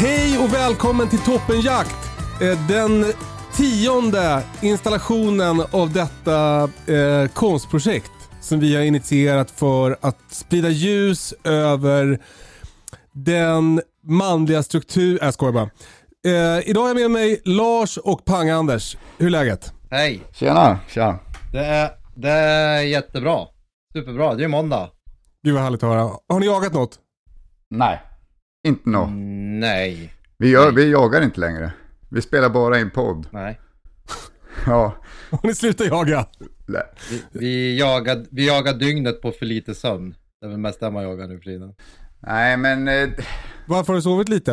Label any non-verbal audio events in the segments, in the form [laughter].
Hej och välkommen till Toppenjakt. Eh, Den tionde installationen av detta eh, konstprojekt som vi har initierat för att sprida ljus över den manliga struktur... Jag skojar bara. Eh, idag har jag med mig Lars och Pang-Anders. Hur är läget? Hej! Tjena, tja. Det är, det är jättebra. Superbra, det är måndag. Gud vad härligt att höra. Har ni jagat något? Nej, inte nå. Nej. Vi, gör, vi jagar inte längre. Vi spelar bara in podd. Nej. [laughs] Ja, Har ni slutat jaga? Vi, vi, jagar, vi jagar dygnet på för lite sömn. Det är väl mest det man jagar nu för tiden. nej men eh, Varför har du sovit lite?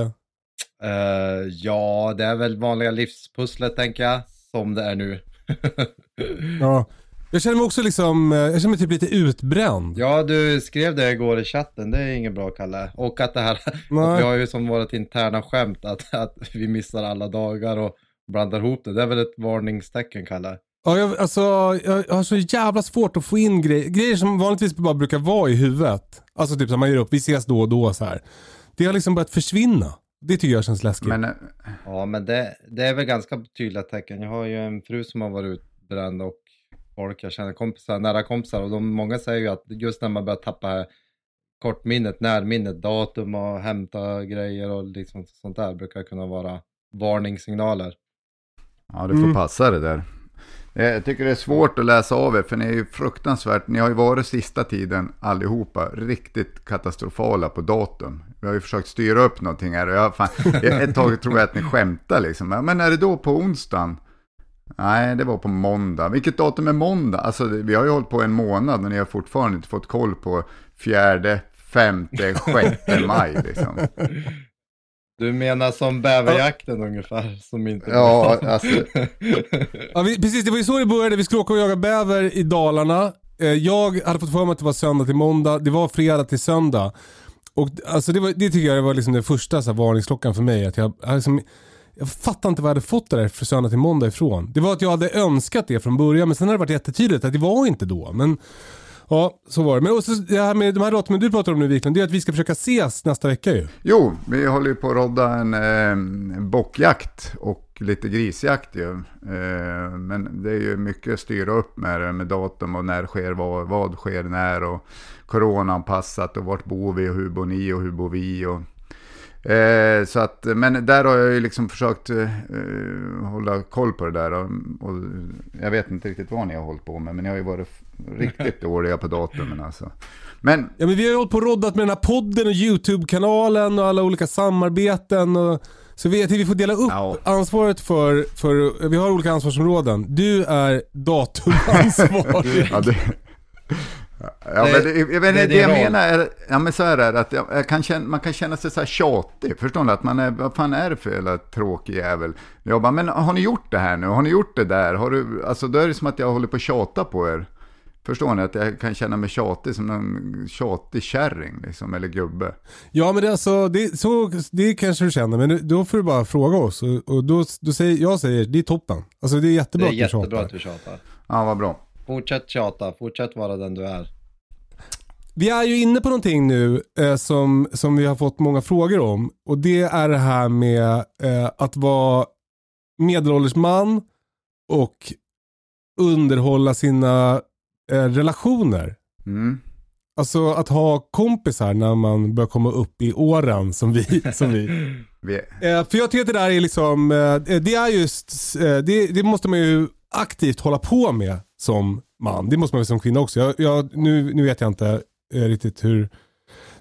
Eh, ja, det är väl vanliga livspusslet tänker jag. Som det är nu. [laughs] Ja. Jag känner mig också liksom, eh, jag känner mig typ lite utbränd. ja, du skrev det igår i chatten. Det är inget bra Kalle. Och att det här, [laughs] Nej. vi har ju som vårt interna skämt att, att vi missar alla dagar och blandar ihop det. Det är väl ett varningstecken Kalle. Ja, jag, alltså, jag, jag har så jävla svårt att få in grejer, grejer som vanligtvis bara brukar vara i huvudet. Alltså typ som man gör upp, vi ses då och då så här. Det har liksom börjat försvinna. Det tycker jag känns läskigt. men eh, Ja, men det, det är väl ganska tydliga tecken. Jag har ju en fru som har varit utbränd och folk jag känner, kompisar, nära kompisar och de, många säger ju att just när man börjar tappa kortminnet, närminnet, datum och hämta grejer och liksom sånt där brukar kunna vara varningssignaler. ja, du får Mm. passa det där. Eh, Jag tycker det är svårt att läsa av er, för ni är ju fruktansvärt, ni har ju varit sista tiden allihopa riktigt katastrofala på datum. Vi har ju försökt styra upp någonting här och jag, fan, [laughs] ett tag tror jag att ni skämtar liksom. Men är det då på onsdagen? Nej, det var på måndag. Vilket datum är måndag? Alltså, vi har ju hållit på en månad och ni har fortfarande inte fått koll på fjärde, femte, [laughs] sjätte maj liksom. Du menar som bäverjakten ungefär? Som inte Ja, alltså, [laughs] Ja, vi, precis, det var ju så det började. Vi skulle åka och jaga bäver i Dalarna. Eh, Jag hade fått för mig att det var söndag till måndag. Det var fredag till söndag. Och alltså det, var, det tycker jag var liksom den första så här, varningsklockan för mig. Att jag, jag, liksom, jag fattar inte var jag hade fått det där för söndag till måndag ifrån. Det var att jag hade önskat det från början men sen har det varit jättetydligt att det var inte då. Men ja, så var det. Men så, det här med de här datumen du pratar om nu Wiklund, det är att vi ska försöka ses nästa vecka ju. jo, vi håller ju på att rodda en eh, bockjakt och lite grisjakt ju. Eh, men det är ju mycket att styra upp med det, med datum och när sker vad, vad sker när och coronaanpassat och vart bor vi och hur bor ni och hur bor vi och Eh, så att, men där har jag ju liksom försökt eh, hålla koll på det där. Och, och jag vet inte riktigt vad ni har hållit på med, men ni har ju varit riktigt [laughs] dåliga på datumen alltså. Men Ja men vi har ju hållit på och roddat med den här podden och YouTube-kanalen och alla olika samarbeten. Och, så vi, vi får dela upp Ja. ansvaret för, för, vi har olika ansvarsområden. Du är datumansvarig. [laughs] Ja, det... Ja, Det- men det, jag vet, det är det, din jag menar är, ja men så här är det, att jag, kan känna, man kan känna sig så här tjatig, förstår ni? Att man är, vad fan är det för jävla tråkig jävel? Jag bara, men har ni gjort det här nu? Har ni gjort det där? Har du, alltså då är det som att jag håller på att tjata på er. Förstår ni? Att jag kan känna mig tjatig som en tjatig kärring liksom, eller gubbe. ja men det, är alltså, det, så, det kanske du känner men då får du bara fråga oss. Och, och då, då säger, jag säger det är toppen. Alltså det är Det jättebra är att du jättebra tjatar. att du tjatar. Ja, vad bra. Fortsätt tjata, fortsätt vara den du är. Vi är ju inne på någonting nu eh, som, som vi har fått många frågor om. Och det är det här med eh, att vara medelålders man och underhålla sina eh, relationer. Mm. Alltså att ha kompisar när man börjar komma upp i åren som vi. [laughs] Som vi. Vi, Eh, för jag tycker att det där är liksom, eh, det är just, eh, det, det måste man ju aktivt hålla på med som man. Det måste man väl som kvinna också. Jag, jag, nu, nu vet jag inte eh, riktigt hur,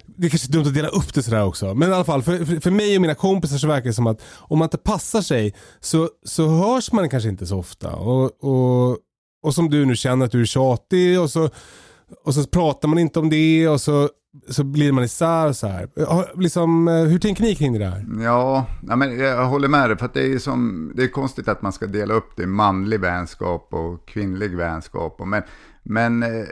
det är kanske är dumt att dela upp det sådär också. Men i alla fall, för, för, för mig och mina kompisar så verkar det som att om man inte passar sig så, så hörs man kanske inte så ofta. Och, och, och som du nu känner att du är tjatig och så, och så pratar man inte om det och så, så blir man isär så här. Liksom, eh, hur tänker ni kring det där? Ja, men jag håller med dig. För att det är som, det är konstigt att man ska dela upp det i manlig vänskap och kvinnlig vänskap. Och, men men eh,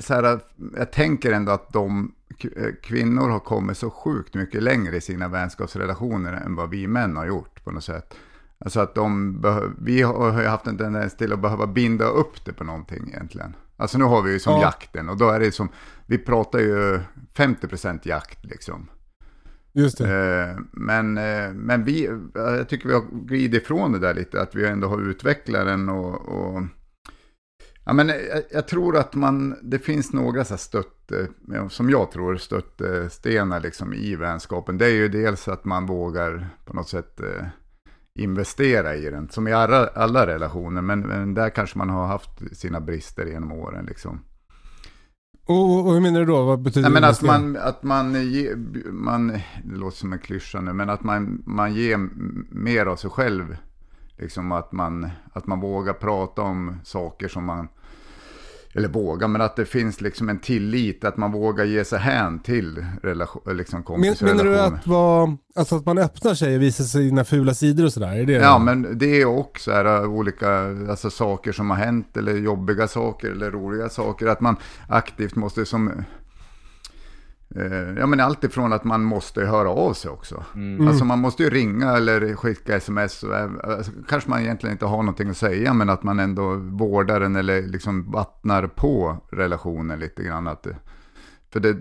så här, jag tänker ändå att de eh, kvinnor har kommit så sjukt mycket längre i sina vänskapsrelationer än vad vi män har gjort på något sätt. Alltså att de vi har ju haft en tendens till att behöva binda upp det på någonting egentligen. Alltså nu har vi ju som Ja. jakten och då är det som, vi pratar ju 50% jakt liksom. Just det. Eh, Men, eh, men vi, jag tycker vi har glidit ifrån det där lite, att vi ändå har utvecklat den och, och Ja, men jag, jag tror att man, det finns några så stött, eh, som jag tror stöttestenar liksom i vänskapen. Det är ju dels att man vågar på något sätt eh, investera i den, som i alla, alla relationer. Men, men där kanske man har haft sina brister genom åren liksom. Och, och, hur menar du då? Vad betyder Nej, men det? att man, att man, ge, man, det låter som en klyscha nu, men att man, man ger mer av sig själv. Liksom att man, att man vågar prata om saker som man, eller våga, men att det finns liksom en tillit, att man vågar ge sig hän till relation, liksom Men, kompisrelationer. menar du att, vad, alltså att man öppnar sig och visar sina fula sidor och sådär? Är det Ja, men det är också här, äh, olika alltså, saker som har hänt eller jobbiga saker eller roliga saker. Att man aktivt måste som... Eh, ja, men allt ifrån att man måste höra av sig också. Alltså man måste ju ringa eller skicka sms. Äh, alltså, kanske man egentligen inte har någonting att säga, men att man ändå vårdar den eller liksom vattnar på relationen lite grann. Att, för det,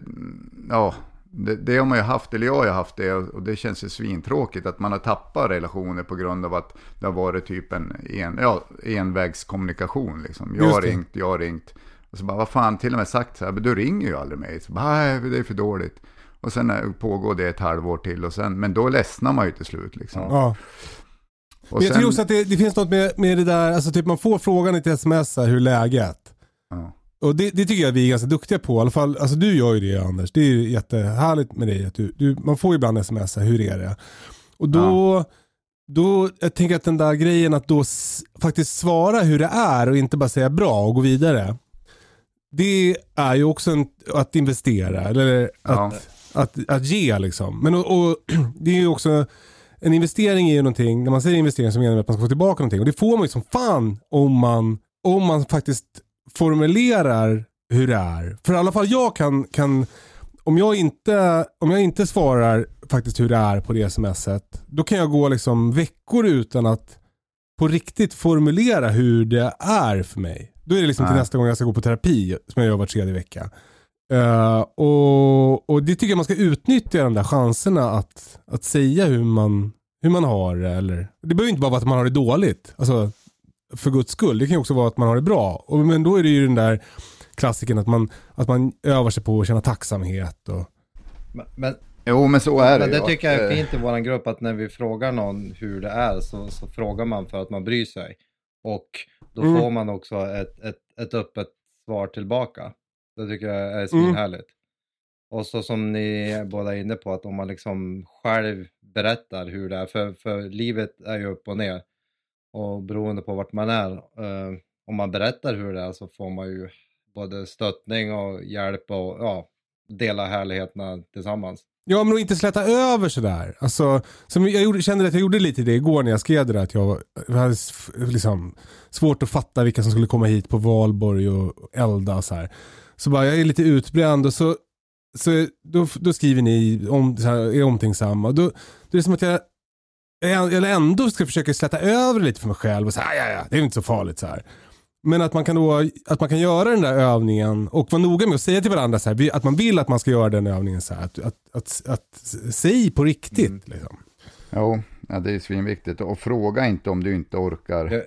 ja, det, det har man ju haft, eller jag har haft det, och det känns ju svintråkigt att man har tappat relationer på grund av att det har varit typ en, en ja, envägskommunikation. Liksom. Jag har ringt, jag har ringt. Och så bara, vad fan, till och med sagt så här, men du ringer ju aldrig mig. Så bara, nej, det är för dåligt. Och sen eh, pågår det ett halvår till, och sen, men då ledsnar man ju till slut. Liksom. Ja. Och jag sen- tror också att det, det finns något med, med det där, alltså typ man får frågan i ett sms här, hur läget? ja. Och det, det tycker jag att vi är ganska duktiga på. I alla fall, alltså du gör ju det Anders. Det är ju jättehärligt med dig. Att du, du, man får ju ibland sms, här, hur är det? Och då, då, jag tänker att den där grejen att då s- faktiskt svara hur det är och inte bara säga bra och gå vidare. Det är ju också en, att investera, eller Ja. att, att, att ge liksom. Men och, och, [clears throat] det är ju också, en investering är ju någonting, när man säger investering så menar man att man ska få tillbaka någonting. Och det får man ju som fan om man, om man faktiskt formulerar hur det är. För i alla fall jag kan, kan om, jag inte, om jag inte svarar faktiskt hur det är på det smset, då kan jag gå liksom veckor utan att på riktigt formulera hur det är för mig. Då är det liksom till nästa gång jag ska gå på terapi, som jag gör var tredje vecka. Eh, och, och det tycker jag man ska utnyttja de där chanserna att, att säga hur man, hur man har det. Eller, det behöver inte bara vara att man har det dåligt. Alltså, för guds skull. Det kan ju också vara att man har det bra. Och, men då är det ju den där klassiken att man, att man övar sig på att känna tacksamhet. Och, Men, men, Jo, men så är det men det ju. tycker jag är Eh, fint i vår grupp att när vi frågar någon hur det är så, så frågar man för att man bryr sig. Och då Mm. får man också ett, ett, ett öppet svar tillbaka. Det tycker jag är svinhärligt. Och så som ni båda är inne på att om man liksom själv berättar hur det är, för, för livet är ju upp och ner. Och beroende på vart man är, eh, om man berättar hur det är så får man ju både stöttning och hjälp och ja, dela härligheterna tillsammans. Ja, men att inte släta över sådär. Alltså, som jag gjorde, kände att jag gjorde lite det igår när jag skrev det där, att jag, jag hade liksom, svårt att fatta vilka som skulle komma hit på valborg och elda och så här. Så bara, jag är lite utbränd och så, så då, då skriver ni om, så här, är omtänksamma. Då, då är det som att jag, jag jag ändå ska försöka släta över lite för mig själv och säga, ja, ja, det är inte så farligt så här. Men att man kan då, att man kan göra den där övningen och vara noga med att säga till varandra så här, att man vill att man ska göra den övningen så här. Att, att, att, att säg på riktigt. Mm. Liksom. Jo, ja, det är svinviktigt. Och fråga inte om du inte orkar. Jag-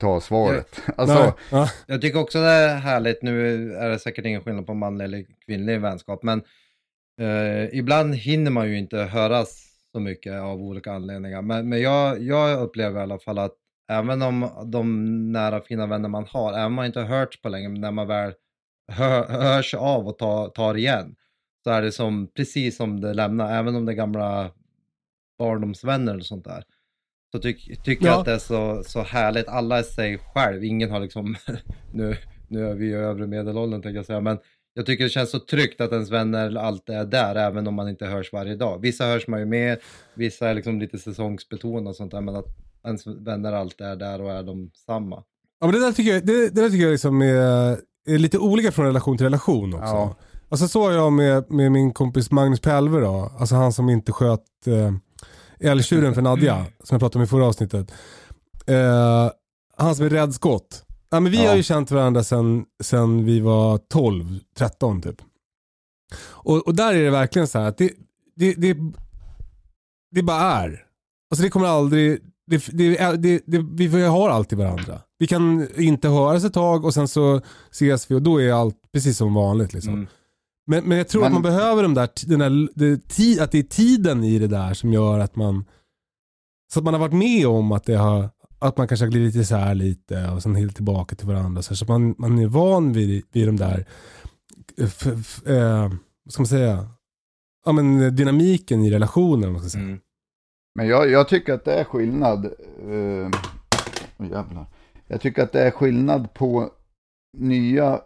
ta svaret. [laughs] Alltså, Nej. Ja. Jag tycker också det är härligt, nu är det säkert ingen skillnad på manlig eller kvinnlig vänskap, men eh, ibland hinner man ju inte höras så mycket av olika anledningar. Men, men jag, jag upplever i alla fall att även om de nära fina vänner man har, även om man inte har hört på länge, men när man väl hör, hörs av och tar, tar igen, så är det som, precis som det lämnar, även om det är gamla barndomsvänner och sånt där. Så tyck, tycker Ja. jag att det är så, så härligt, alla är sig själv, ingen har liksom, [laughs] nu, nu är vi i övre medelåldern tänker jag säga, men jag tycker det känns så tryggt att ens vänner alltid är där, även om man inte hörs varje dag. Vissa hörs man ju med, vissa är liksom lite säsongsbetonade och sånt där, men att ens vänner alltid är där och är de samma. Ja, men det där tycker jag, det, det där tycker jag liksom är, är lite olika från relation till relation också. Ja. Alltså så jag med, med min kompis Magnus Pelve då, alltså han som inte sköt eh, älgtjuren för Nadja, [laughs] som jag pratade om i förra avsnittet. Eh, han som är rädd skott. Ja, men vi Ja. har ju känt varandra sen, sen vi var 12, 13 typ. Och, och där är det verkligen så här att det, det, det, det bara är. Alltså det kommer aldrig, det, det, det, det, vi har alltid varandra. Vi kan inte höras ett tag och sen så ses vi och då är allt precis som vanligt. Liksom. Mm. Men, men jag tror Men- att man behöver de där, den där det, ti, att det är tiden i det där som gör att man så att man har varit med om att det har att man kanske har glidit isär lite och sen helt tillbaka till varandra. Så att man, man är van vid, vid de där, f, f, eh, vad ska man säga, ja, men dynamiken i relationen. Man ska säga. Mm. Men jag, jag tycker att det är skillnad. Uh, jävlar. Jag tycker att det är skillnad på nya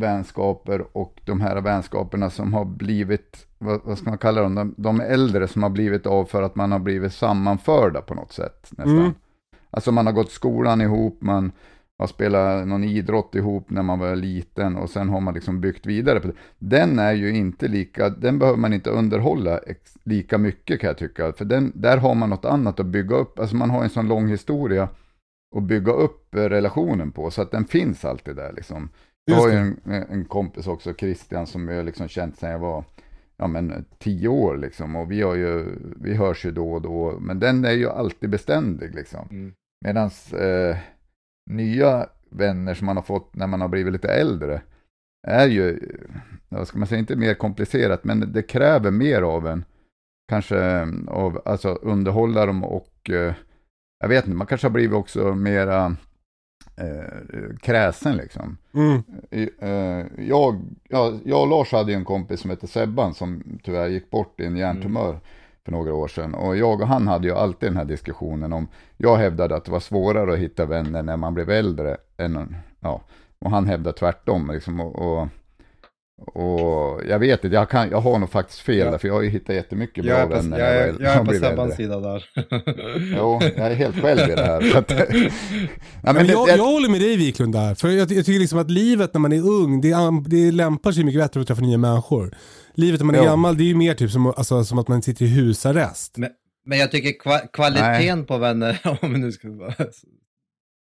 vänskaper och de här vänskaperna som har blivit, vad, vad ska man kalla dem, de, de äldre som har blivit av för att man har blivit sammanförda på något sätt. Nästan. Mm. Alltså man har gått skolan ihop, man har spelat någon idrott ihop när man var liten och sen har man liksom byggt vidare på det. Den är ju inte lika, den behöver man inte underhålla lika mycket kan jag tycka. För den, där har man något annat att bygga upp, alltså man har en sån lång historia att bygga upp eh, relationen på så att den finns alltid där liksom. Jag har ju en, en kompis också, Christian, som jag liksom känt sedan jag var ja, men, tio år liksom. Och vi, har ju, vi hörs ju då och då, men den är ju alltid beständig liksom. Mm. Medan eh, nya vänner som man har fått när man har blivit lite äldre är ju, vad ska man säga, inte mer komplicerat, men det kräver mer av en. Kanske av, alltså underhålla dem och eh, jag vet inte, man kanske har blivit också mera eh, kräsen liksom. Mm. Eh, Jag, ja, jag och Lars hade ju en kompis som hette Sebban som tyvärr gick bort i en hjärntumör för några år sedan. Och jag och han hade ju alltid den här diskussionen om, jag hävdade att det var svårare att hitta vänner när man blev äldre än, ja, och han hävdade tvärtom liksom. Och, och, och jag vet inte, jag, kan, jag har nog faktiskt fel Ja. där, för jag har ju hittat jättemycket bra Jag är på, vänner jag väl- jag är på Sebbans sida där. Jo, jag är helt själv i det här. Att, [laughs] ja, Men jag, det, jag håller med dig Wiklund där. För jag, jag tycker liksom att livet när man är ung, det, det lämpar sig mycket bättre att träffa nya människor. Livet när man är Ja. gammal, det är ju mer typ som, alltså, som att man sitter i husarrest. Men, men jag tycker kva, kvaliteten på vänner, [laughs] om vi nu ska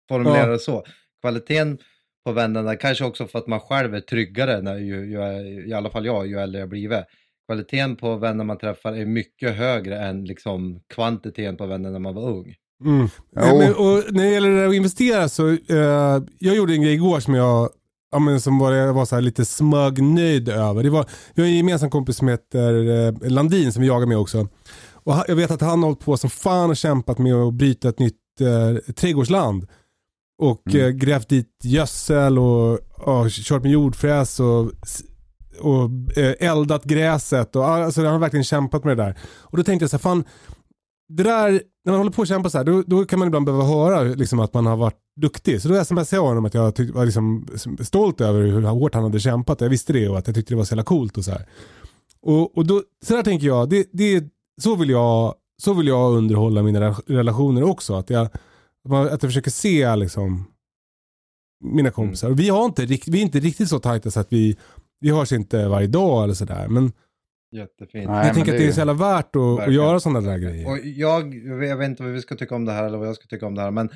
formulera Ja. det så, kvaliteten på vännerna, kanske också för att man själv är tryggare, när ju, ju, är- i alla fall jag, ju äldre jag blivit. Kvaliteten på vänner man träffar är mycket högre än liksom kvantiteten på vänner när man var ung. Mm. Jo. Men, och när det gäller att investera så, eh, jag gjorde en grej igår som jag Ja, men som var, jag var så här lite smögnöjd över. Det var, vi har en gemensam kompis som heter eh, Landin som vi jagar med också. Och jag vet att han har hållit på som fan och kämpat med att bryta ett nytt eh, trädgårdsland. Och Mm. eh, grävt dit gödsel och, och kört med jordfräs och, och eh, eldat gräset. Och, alltså, han har verkligen kämpat med det där. Och då tänkte jag så här, fan, det där, när man håller på att kämpa så här, då, då kan man ibland behöva höra liksom, att man har varit duktig. Så då smsade jag honom att jag tyck, var liksom stolt över hur hårt han hade kämpat. Jag visste det och att jag tyckte det var så jävla coolt och så här. Och, och då, så där tänker jag, det, det, så, vill jag så vill jag underhålla mina re- relationer också. Att jag, att jag försöker se liksom, mina kompisar. Och vi, har inte, vi är inte riktigt så tajta så att vi, vi hörs inte varje dag eller sådär. Men Jättefint. Nej, jag men tänker att det är så jävla värt att, att göra sådana där grejer. Och jag, jag vet inte vad vi ska tycka om det här eller vad jag ska tycka om det här, men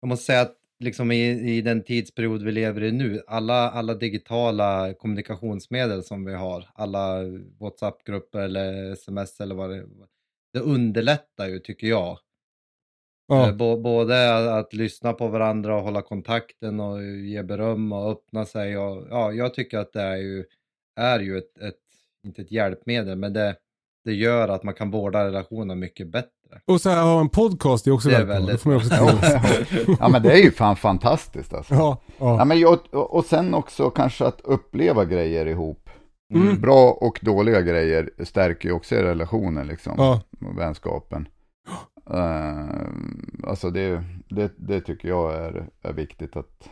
jag måste säga att liksom i, i den tidsperiod vi lever i nu, alla, alla digitala kommunikationsmedel som vi har, alla WhatsApp-grupper eller sms eller vad det det underlättar ju tycker jag Ja. Eh, Bå- både att, lyssna på varandra och hålla kontakten och ge beröm och öppna sig. Och, ja, jag tycker att det är ju, är ju ett, ett, inte ett hjälpmedel, men det, det gör att man kan vårda relationen mycket bättre. Och så här ha en podcast är också Det är väldigt bra. [laughs] ja men det är ju fan fantastiskt alltså. Ja, Ja, ja. men och och sen också kanske att uppleva grejer ihop. Mm. Bra och dåliga grejer stärker ju också relationen liksom. ja. Vänskapen. Eh, alltså det, det, det tycker jag är, är viktigt att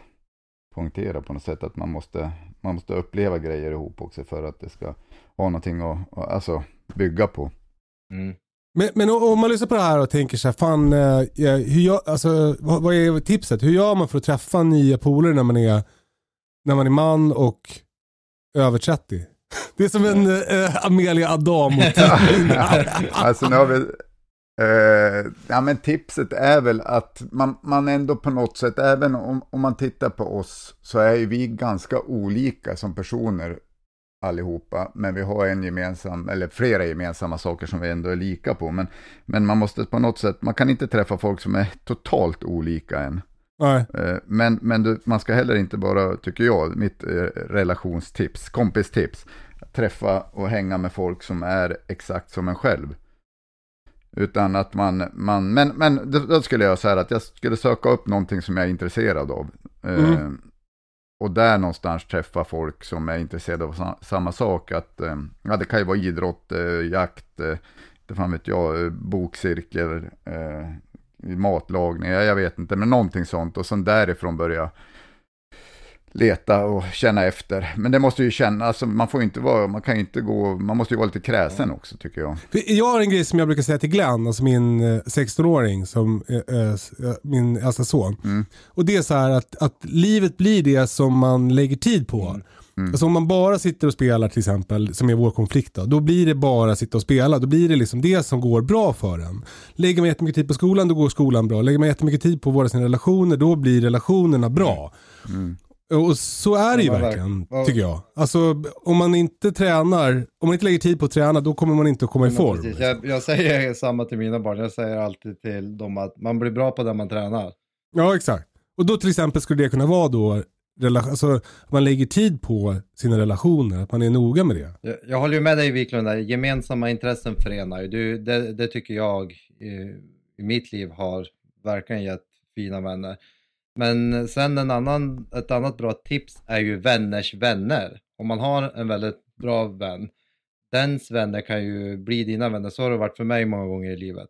poängtera på något sätt. Att man måste, man måste uppleva grejer ihop också för att det ska ha någonting att alltså, bygga på. Mm. Men, men om man lyssnar på det här och tänker så här, fan, eh, ja, hur gör, alltså, vad, vad är tipset? Hur gör man för att träffa nya polare när man är, när man är man och över 30? [laughs] Det är som en eh, Amelia Adam mot [laughs] alltså nu har vi, eh, ja men tipset är väl att man, man ändå på något sätt, även om, om man tittar på oss, så är ju vi ganska olika som personer allihopa, men vi har en gemensam, eller flera gemensamma saker som vi ändå är lika på, men, men man måste på något sätt, man kan inte träffa folk som är totalt olika än. Nej. Eh, Men, men du, man ska heller inte bara, tycker jag, mitt eh, relationstips, kompistips, träffa och hänga med folk som är exakt som en själv. Utan att man, man men, men då skulle jag säga att jag skulle söka upp någonting som jag är intresserad av. Eh, Mm. och där någonstans träffa folk som är intresserade av sa- samma sak. Att, eh, ja, det kan ju vara idrott, eh, jakt, eh, inte fan vet jag, eh, bokcirkel, eh, matlagning, ja, jag vet inte, men någonting sånt. Och sen därifrån börja leta och känna efter. Men det måste ju känna, alltså man får inte vara, man kan ju inte gå, man måste ju vara lite kräsen också tycker jag. Jag har en grej som jag brukar säga till Glenn, alltså min eh, 16-åring, som eh, eh, s- eh, min äldsta son. Mm. Och det är så här att, att livet blir det som man lägger tid på. Alltså om man bara sitter och spelar till exempel, som är vår konflikt då, då blir det bara sitta och spela. Då blir det liksom det som går bra för en. Lägger man jättemycket tid på skolan, då går skolan bra. Lägger man jättemycket tid på våra sina relationer, då blir relationerna bra. Och så är det ju verkligen, verk- tycker jag. Alltså om man inte tränar, om man inte lägger tid på att träna, då kommer man inte att komma i form. precis, liksom. jag, jag säger [laughs] samma till mina barn, jag säger alltid till dem att man blir bra på det man tränar. Ja, exakt. Och då till exempel skulle det kunna vara då, alltså, man lägger tid på sina relationer, att man är noga med det. Jag, jag håller ju med dig Wiklund där, gemensamma intressen förenar ju. Det, det tycker jag i, i mitt liv har verkligen gett fina vänner. Men sen en annan, ett annat bra tips är ju vänners vänner. Om man har en väldigt bra vän, dens vänner kan ju bli dina vänner. Så har det varit för mig många gånger i livet.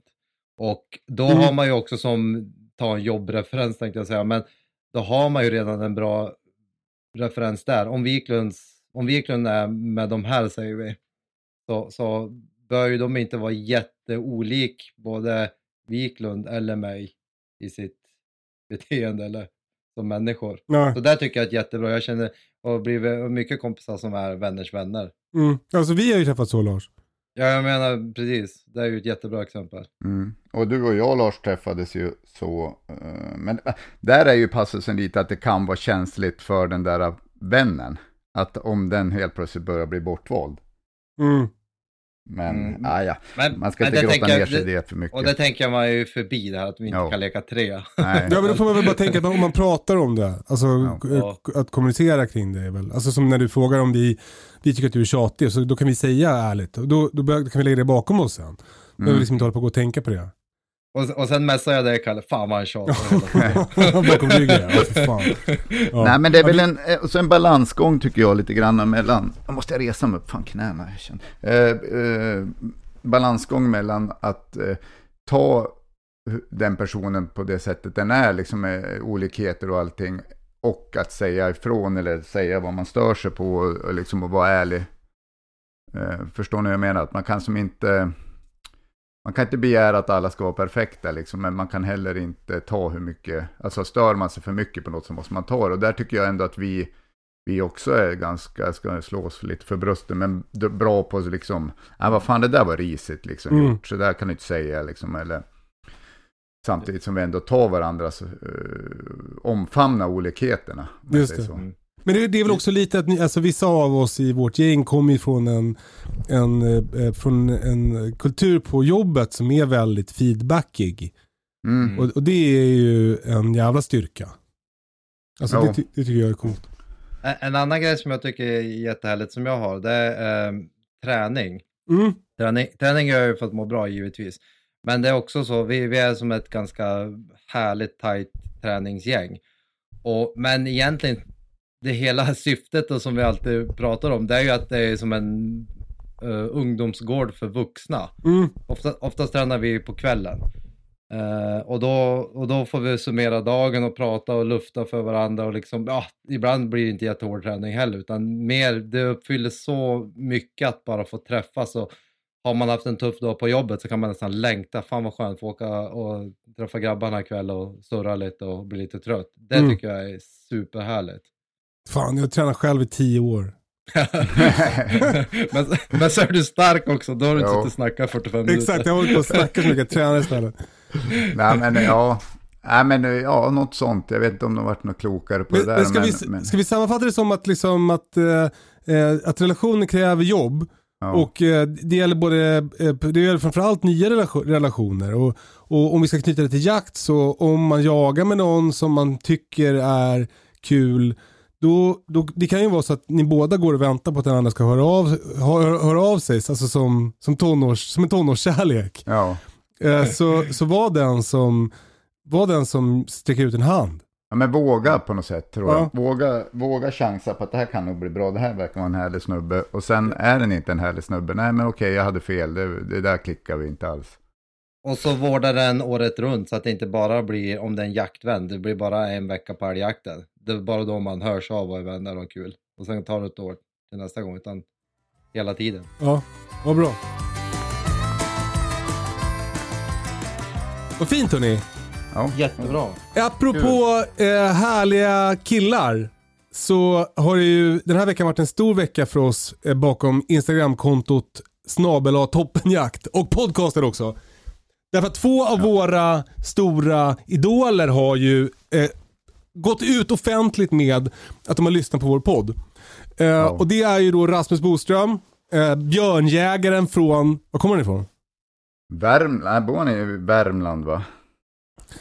Och då Mm. har man ju också som, ta en jobbreferens tänkte jag säga, men då har man ju redan en bra referens där. Om Wiklunds, om Wiklund är med de här säger vi, så, så bör ju de inte vara jätteolik både Wiklund eller mig i sitt beteende eller som människor. Ja. Så där tycker jag att jättebra. Jag känner och blivit mycket kompisar som är vänners vänner. Mm. Alltså vi har ju träffats så Lars. Ja, jag menar precis. Det är ju ett jättebra exempel. Mm. Och du och jag Lars träffades ju så, eh, men eh, där är ju passusen lite att det kan vara känsligt för den där vännen. Att om den helt plötsligt börjar bli bortvald. Mm. Men, Mm. ah, ja, Men, man ska men inte det grotta ner jag- sig i det- för mycket. Och det tänker man ju förbi det här att vi inte Ja. kan leka tre. Nej. [laughs] Ja men då får man väl bara tänka att om man pratar om det, alltså Ja. k- att kommunicera kring det är väl, alltså som när du frågar om vi, vi tycker att du är tjatig, så då kan vi säga ärligt, då, då, då kan vi lägga det bakom oss sen. Behöver Mm. liksom inte hålla på och gå och tänka på det. Och, och sen messar jag dig Kalle, fan vad han tjatar hela tiden. [laughs] bakom ryggen, ja för fan. Ja. Nej men det är väl en, eh, och så en balansgång tycker jag lite grann mellan, jag måste resa mig upp, fan knäna jag känner. Eh, eh, balansgång mellan att eh, ta den personen på det sättet den är, liksom med olikheter och allting, och att säga ifrån eller säga vad man stör sig på och, och liksom att vara ärlig. Eh, förstår ni vad jag menar? Att man kan som inte, man kan inte begära att alla ska vara perfekta liksom, men man kan heller inte ta hur mycket, alltså stör man sig för mycket på något så måste man ta det. Och där tycker jag ändå att vi, vi också är ganska, ska slå oss lite för bröstet, men bra på att liksom, ja vad fan det där var risigt liksom Mm. gjort, så där kan du inte säga liksom, eller samtidigt som vi ändå tar varandras, uh, omfamna olikheterna. Just det. så. Mm. Men det, det är väl också lite att ni, alltså vissa av oss i vårt gäng kommer ju från en, en, eh, från en kultur på jobbet som är väldigt feedbackig. Mm. Och, och det är ju en jävla styrka. Alltså Ja. det, det tycker jag är coolt. En- En annan grej som jag tycker är jättehärligt som jag har, det är eh, träning. Mm. träning. Träning gör jag ju för att må bra givetvis. Men det är också så, vi, vi är som ett ganska härligt tajt träningsgäng. Och, men egentligen, det hela [laughs] syftet och som vi alltid pratar om, det är ju att det är som en eh, ungdomsgård för vuxna. Mm. Ofta, oftast tränar vi på kvällen. Eh, och, då, och då får vi summera dagen och prata och lufta för varandra och liksom, ja, ibland blir det inte jättehård träning heller, utan mer, det uppfyller så mycket att bara få träffas och har man haft en tuff dag på jobbet så kan man nästan längta, fan vad skönt få åka och träffa grabbarna ikväll och surra lite och bli lite trött. Det Mm. tycker jag är superhärligt. Fan, jag tränar själv i tio år. [laughs] men, men så är du stark också, då har du inte suttit och snackat 45 minuter. Exakt, jag håller på att snacka så mycket, tränar istället. Nej men ja, Nej, men ja, något sånt. Jag vet inte om de varit något klokare på Men, det där. men, ska, vi, men, ska vi sammanfatta det som att, liksom att, eh, eh, att relationer kräver jobb? ja. Och eh, det gäller både, eh, det gäller framförallt nya relation- relationer. Och, och om vi ska knyta det till jakt så om man jagar med någon som man tycker är kul, då, då, det kan ju vara så att ni båda går och väntar på att den andra ska höra av, hör, höra av sig, alltså som, som, tonårs, som en tonårskärlek. ja. Eh, så, så var den som, var den som sträcker ut en hand. Ja, men våga på något sätt tror Ja. jag. Våga, våga chansa på att det här kan nog bli bra. Det här verkar vara en härlig snubbe. Och sen är den inte en härlig snubbe. Nej men okej, jag hade fel. Det, det där klickar vi inte alls. Och så vårdar den året runt så att det inte bara blir, om det är en jaktvän, det blir bara en vecka på älgjakten. Det är bara då man hörs av och är vänner och har kul. Och sen tar det ett år till nästa gång, utan hela tiden. Ja, vad bra. Vad fint hörni. Ja. Jättebra. Apropå eh, härliga killar så har det ju den här veckan varit en stor vecka för oss eh, bakom Instagramkontot snabel toppenjakt och podcasten också. Därför att två av våra stora idoler har ju eh, gått ut offentligt med att de har lyssnat på vår podd. Eh, Och det är ju då Rasmus Boström, eh, björnjägaren från, var kommer han ifrån? Värmland, nej, bor han i Värmland va?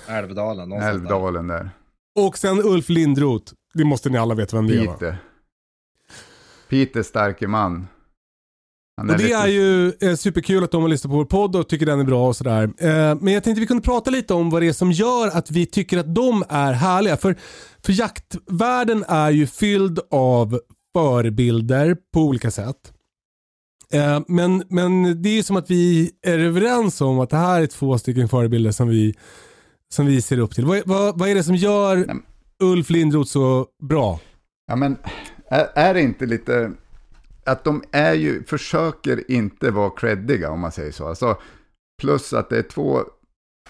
Älvdalen, någonstans där. Älvdalen där. Och sen Ulf Lindroth. Det måste ni alla veta vem det är va? Pite. Pite starke man. Och det lite- är ju eh, superkul att de har lyssnat på vår podd och tycker den är bra och sådär. Eh, men jag tänkte vi kunde prata lite om vad det är som gör att vi tycker att de är härliga. För, för jaktvärlden är ju fylld av förebilder på olika sätt. Eh, men, men det är ju som att vi är överens om att det här är två stycken förebilder som vi, som vi ser upp till. Vad, vad, vad är det som gör Ulf Lindroth så bra? Ja men, är, är det inte lite... Att de är ju, försöker inte vara creddiga om man säger så. Alltså, plus att det är två,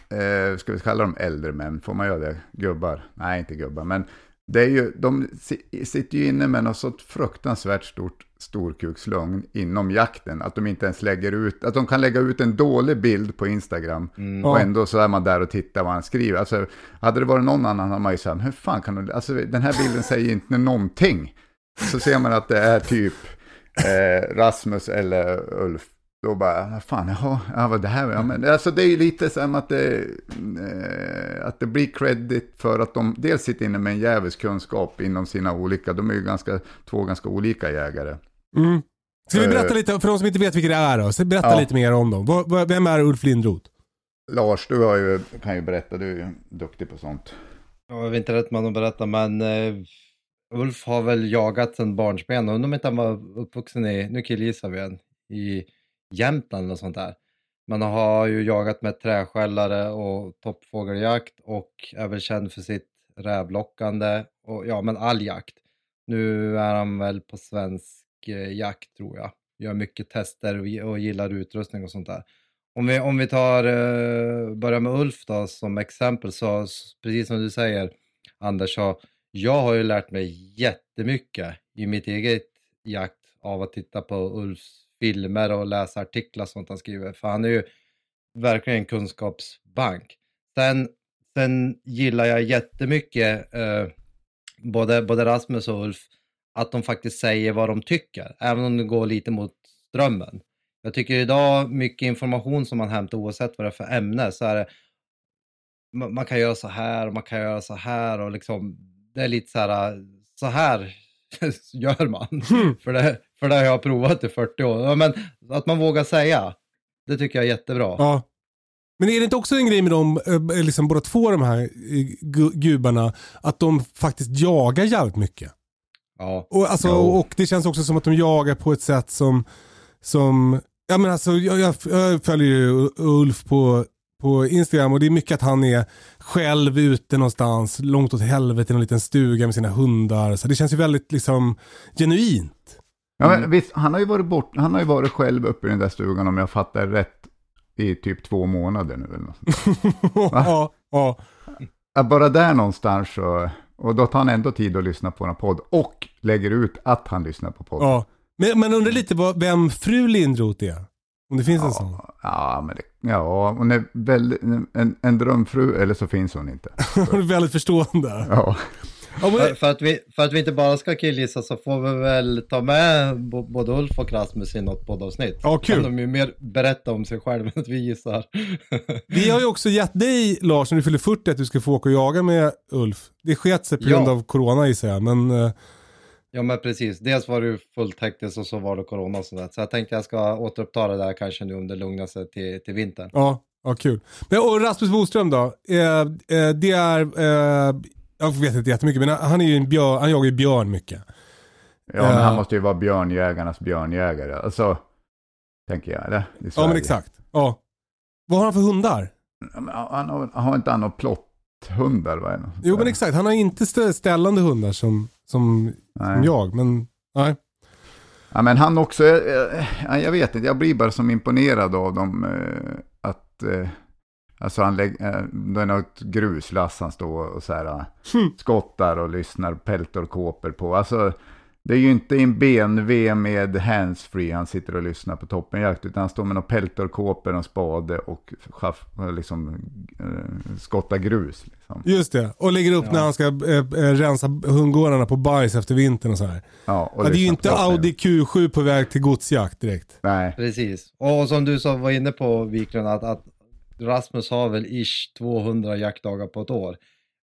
eh, ska vi kalla dem äldre män, får man göra det? Gubbar? Nej, inte gubbar, men det är ju, de si- sitter ju inne med något sånt fruktansvärt stort storkukslugn inom jakten. Att de inte ens lägger ut, att de kan lägga ut en dålig bild på Instagram. Mm. Och ändå så är man där och tittar vad han skriver. Alltså, hade det varit någon annan hade man ju sagt, hur fan kan du, alltså den här bilden säger inte någonting. Så ser man att det är typ eh, Rasmus eller Ulf. Då bara, fan, jaha, ja, vad det här, ja, men, alltså det är ju lite som att det, eh, att det blir credit för att de dels sitter inne med en djävulsk kunskap inom sina olika, de är ju ganska, två ganska olika jägare. Mm. Ska vi Eh. berätta lite, för de som inte vet vilka det är då, så berätta Ja. lite mer om dem. Vem är Ulf Lindroth? Lars, du har ju, kan ju berätta, du är ju duktig på sånt. Jag vet inte rätt man att berätta, men eh, Ulf har väl jagat sedan barnsben. Undrar om inte han var uppvuxen i, nu killgissar vi igen, i Jämtland eller sånt där. Man har ju jagat med träskällare och toppfågeljakt och är väl känd för sitt rävlockande och ja, men all jakt. Nu är han väl på svensk eh, jakt tror jag. Gör mycket tester och, gillar utrustning och sånt där. Om vi, om vi tar, eh, börjar med Ulf då som exempel så, precis som du säger Anders, så jag har ju lärt mig jättemycket i mitt eget jakt av att titta på Ulfs filmer och läsa artiklar som sånt han skriver. För han är ju verkligen en kunskapsbank. Sen, sen gillar jag jättemycket eh, både, både Rasmus och Ulf att de faktiskt säger vad de tycker, även om det går lite mot strömmen. Jag tycker idag mycket information som man hämtar oavsett vad det är för ämne så är det man kan göra så här och man kan göra så här och liksom, det är lite så här, så här [laughs] gör man. för, det, för det har jag provat i 40 år. Ja, men att man vågar säga, det tycker jag är jättebra. Ja. Men är det inte också en grej med dem, eh, liksom båda två de här eh, gu- gubarna, att de faktiskt jagar jävligt mycket? Ja. Och, alltså, Jo. och det känns också som att de jagar på ett sätt som, som ja men alltså jag, jag, jag följer ju Ulf på, på Instagram och det är mycket att han är själv ute någonstans, långt åt helvete i någon liten stuga med sina hundar. Så det känns ju väldigt liksom genuint. Ja, men visst, han har ju varit bort, han har ju varit själv uppe i den där stugan om jag fattar rätt i typ två månader nu eller något. [laughs] ja, ja. Ja, Bara där någonstans så, och då tar han ändå tid att lyssna på en podd och lägger ut att han lyssnar på podden. ja. Men man undrar lite vad, vem fru Lindroth är. Om det finns en sån. Ja, men det, ja, hon är väldigt, en, en drömfru, eller så finns hon inte. [laughs] Hon är väldigt förstående. Ja, Ja, För, för, att vi, för att vi inte bara ska killgissa så får vi väl ta med både Ulf och Rasmus i något poddavsnitt. Ja, kul. Kan de ju mer berätta om sig själva än att vi gissar. [laughs] Vi har ju också gett dig, Lars, när du fyller 40, att du ska få åka och jaga med Ulf. Det sket sig på Ja. grund av corona gissar jag, men eh, Ja men precis, dels var det ju fullt hektiskt och så var det corona och sådär. Så jag tänkte jag ska återuppta det där kanske nu om det lugnar sig till, till vintern. ja, ja kul. Men, och Rasmus Boström då? Eh, eh, det är, eh, jag vet inte jättemycket, men han är ju en björn, han jagar ju björn mycket. ja men han måste ju vara björnjägarnas björnjägare. Alltså, tänker jag, eller? I Ja, men exakt. Ja. Vad har han för hundar? Han har, han har inte han några plotthundar? Jo, men exakt. Han har inte stä- ställande hundar som, som, som Nej. jag, men nej. Ja, men han också, eh, ja, jag vet inte, jag blir bara som imponerad av dem. eh, Att, eh, alltså han lägger, det är något gruslass han står och så här, eh, skottar och lyssnar peltorkåpor på. Alltså, det är ju inte en BMW med handsfree han sitter och lyssnar på toppenjakt, utan han står med några peltorkåpor, en spade och schaff, liksom, eh, skottar grus. Liksom. Just det. Och lägger upp när han ska eh, eh, rensa hundgårdarna på bajs efter vintern och så här. Ja, och Ja, det är ju inte. Audi Q7 på väg till godsjakt direkt. Nej, Precis. Och som du sa, var inne på Wiklund, att, att Rasmus har väl ish 200 jaktdagar på ett år.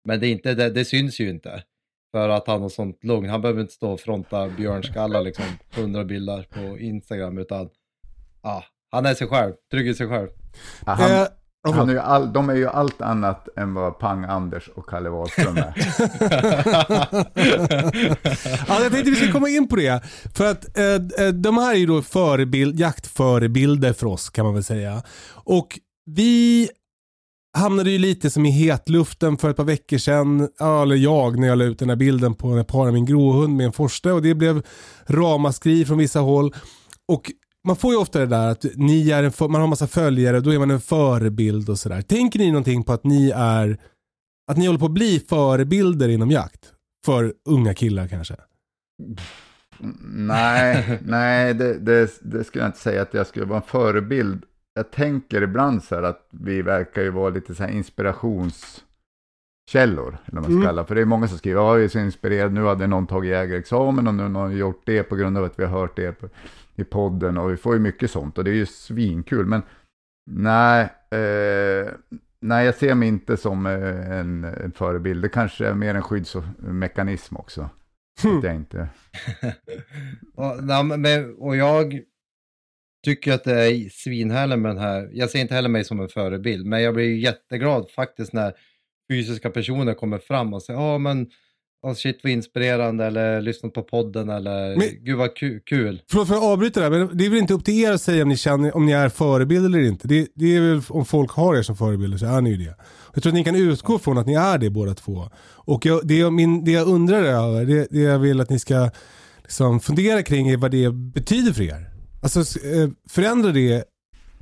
Men det, är inte, det, det syns ju inte. För att han har sånt lugn. Han behöver inte stå och fronta björnskallar liksom 100 bilder på Instagram utan ah, han är sig själv, trygg i sig själv. Ja, han, Eh, ja, Han är ju all, de är ju allt annat än vad Pang-Anders och Kalle Wahlström är. [laughs] Ja, jag tänkte vi ska komma in på det. För att eh, eh, de här är ju då förebild, jaktförebilder för oss kan man väl säga. Och vi hamnade ju lite som i hetluften för ett par veckor sedan. Eller jag när jag la ut den här bilden på när jag parade min gråhund med en forste och det blev ramaskri från vissa håll. Och man får ju ofta det där att ni är en man har massa följare, då är man en förebild och sådär. Tänker ni någonting på att ni är att ni håller på att bli förebilder inom jakt? För unga killar kanske? nej, nej det, det, det skulle jag inte säga att jag skulle vara en förebild. Jag tänker ibland så här att vi verkar ju vara lite så här inspirationskällor. Eller man ska Mm. kalla För det är många som skriver, ja, jag är så inspirerad, nu hade någon tagit jägarexamen och nu har någon gjort det på grund av att vi har hört det på, i podden. Och vi får ju mycket sånt och det är ju svinkul. Men nej, eh, nej jag ser mig inte som eh, en, en förebild. Det kanske är mer en skyddsmekanism också. Att jag inte... [laughs] Och, nej, men- men, och jag tycker att det är svinhärligt med den här, jag ser inte heller mig som en förebild, men jag blir jätteglad faktiskt när fysiska personer kommer fram och säger, ja men, oh, shit vad inspirerande, eller lyssnat på podden, eller Men- gud vad ku- kul. Förlåt för att avbryta där, men det är väl inte upp till er att säga om ni, känner, om ni är förebilder eller inte. Det, det är väl om folk har er som förebilder så är ni ju det. Jag tror att ni kan utgå från att ni är det båda två. Och jag, det, jag, min, det jag undrar över, det, det jag vill att ni ska liksom fundera kring är vad det betyder för er. Alltså eh, förändrar det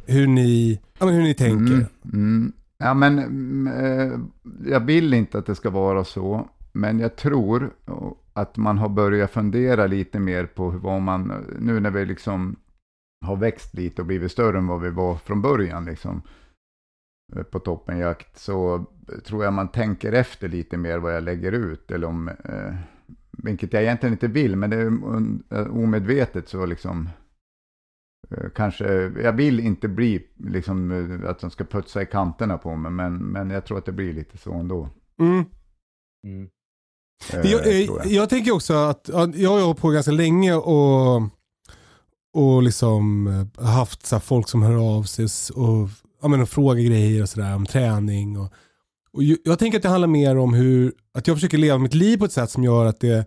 hur ni, ja, hur ni tänker? Mm, mm. Ja, men mm, eh, jag vill inte att det ska vara så. Men jag tror att man har börjat fundera lite mer på vad man, nu när vi liksom har växt lite och blivit större än vad vi var från början liksom, eh, på toppenjakt, så tror jag man tänker efter lite mer vad jag lägger ut. Eller om, vilket jag egentligen inte vill, men det är omedvetet så liksom kanske, jag vill inte bli liksom eh, att de ska putsa i kanterna på mig, men, men jag tror att det blir lite så ändå. Mm. Mm. Eh, Jag, eh, jag. jag tänker också att ja, jag har hållit på ganska länge och, och liksom eh, haft så folk som hör av sig och, ja, men, och frågar grejer och sådär om träning. Och, och jag tänker att det handlar mer om hur, att jag försöker leva mitt liv på ett sätt som gör att, det,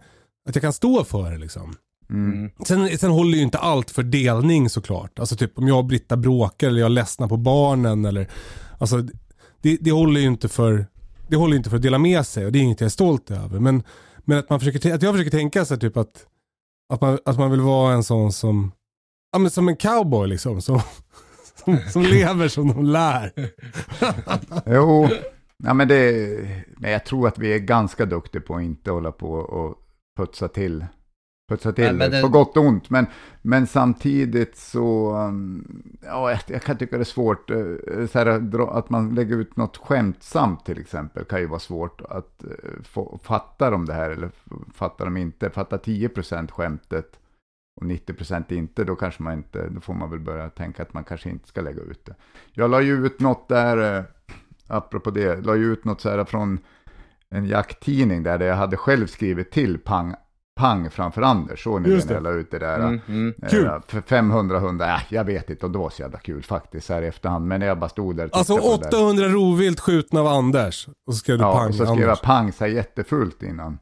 att jag kan stå för det. Liksom. Mm. Sen, sen håller ju inte allt för delning såklart. Alltså typ om jag och Britta bråkar eller jag ledsnar på barnen eller Alltså det, det håller ju inte för Det håller inte för att dela med sig och det är inget jag är stolt över. Men, men att man försöker, att jag försöker tänka så här, typ att att man, att man vill vara en sån som Ja men som en cowboy liksom. Som, som, som lever som de lär. [laughs] Jo, ja, men, det, men jag tror att vi är ganska duktiga på att inte hålla på och putsa till. Putsa till Men- men på gott och ont. Men, men samtidigt så, um, ja, jag, jag kan tycka det är svårt. eh, Så här, att man lägger ut något skämtsamt till exempel kan ju vara svårt att eh, få, fatta de det här eller fatta de inte. Fatta 10% skämtet och 90% inte, då kanske man inte, då får man väl börja tänka att man kanske inte ska lägga ut det. Jag la ju ut något där, eh, apropå det, la ju ut något så här från en jakttidning där, där jag hade själv skrivit till pang, pang framför Anders. Såg ni det när jag la ut det där? Mm, mm. För 500 hundar, äh, jag vet inte om det var så jävla kul faktiskt här i efterhand. Men jag bara stod där och Alltså tittade på det där. 800 rovvilt skjutna av Anders. Och så skrev du Ja, pang och så skrev jag pang så här jättefullt innan.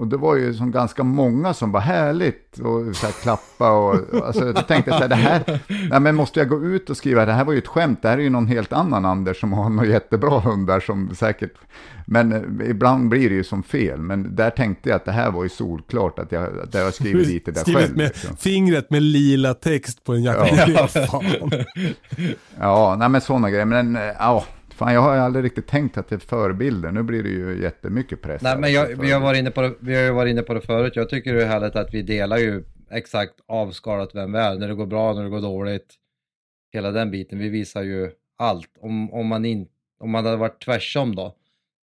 Och det var ju som ganska många som var härligt och så här klappa och alltså, jag tänkte så här, det här, nej men måste jag gå ut och skriva, det här var ju ett skämt, det här är ju någon helt annan Anders som har några jättebra hundar som säkert, men eh, ibland blir det ju som fel, men där tänkte jag att det här var ju solklart att jag, att jag skrivit lite där Skrivit själv. med Liksom. fingret med lila text på en jacka. Ja. Fan. [laughs] Ja, nej men sådana grejer, men eh, ja, fan jag har ju aldrig riktigt tänkt att det är förebilder, nu blir det ju jättemycket press. Nej men jag, vi, har varit inne på det, vi har ju varit inne på det förut. Jag tycker det är härligt att vi delar ju exakt avskalat vem vi är. När det går bra, när det går dåligt. Hela den biten. Vi visar ju allt. Om, om, man, in, om man hade varit tvärsom då.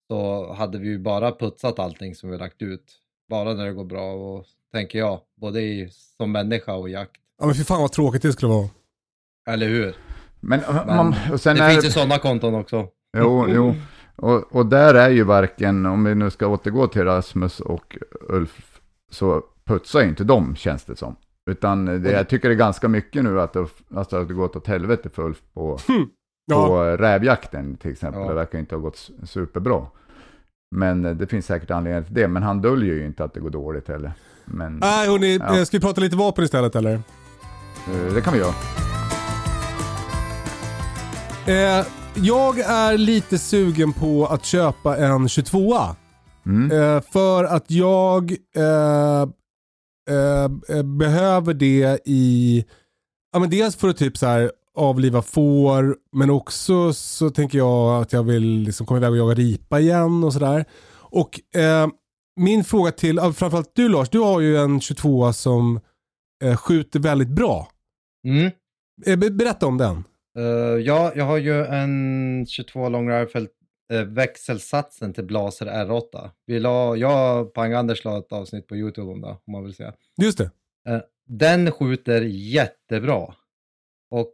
Så hade vi ju bara putsat allting som vi har lagt ut. Bara när det går bra och tänker jag. Både i, som människa och jakt. Ja men fy fan vad tråkigt det skulle vara. Eller hur? Men, Men man, det är finns ju sådana konton också. Jo, jo. Och, och där är ju varken, om vi nu ska återgå till Rasmus och Ulf, så putsar ju inte de känns det som. Utan det, jag tycker det är ganska mycket nu att det, alltså, att det gått åt helvete för Ulf på, Ja. på rävjakten till exempel. Ja. Det verkar inte ha gått superbra. Men eh, det finns säkert anledningar till det. Men han döljer ju inte att det går dåligt heller. Men Nej hörni, Ja. eh, ska vi prata lite vapen istället eller? eh, det kan vi göra. Eh, jag är lite sugen på att köpa en 22 Mm. eh, För att jag eh, eh, eh, behöver det i, ja men dels för att typ så här avliva får, men också så tänker jag att jag vill liksom komma iväg och jaga ripa igen och sådär. Och eh, min fråga till, framförallt du Lars, du har ju en 22 som eh, skjuter väldigt bra. Mm. Eh, be- berätta om den. Eh, ja, jag har ju en 22 long rifle uh, växelsatsen till Blaser R8. Vi la, jag och Pang-Anders la ett avsnitt på YouTube om det, om man vill säga. Just det. Eh, den skjuter jättebra. Och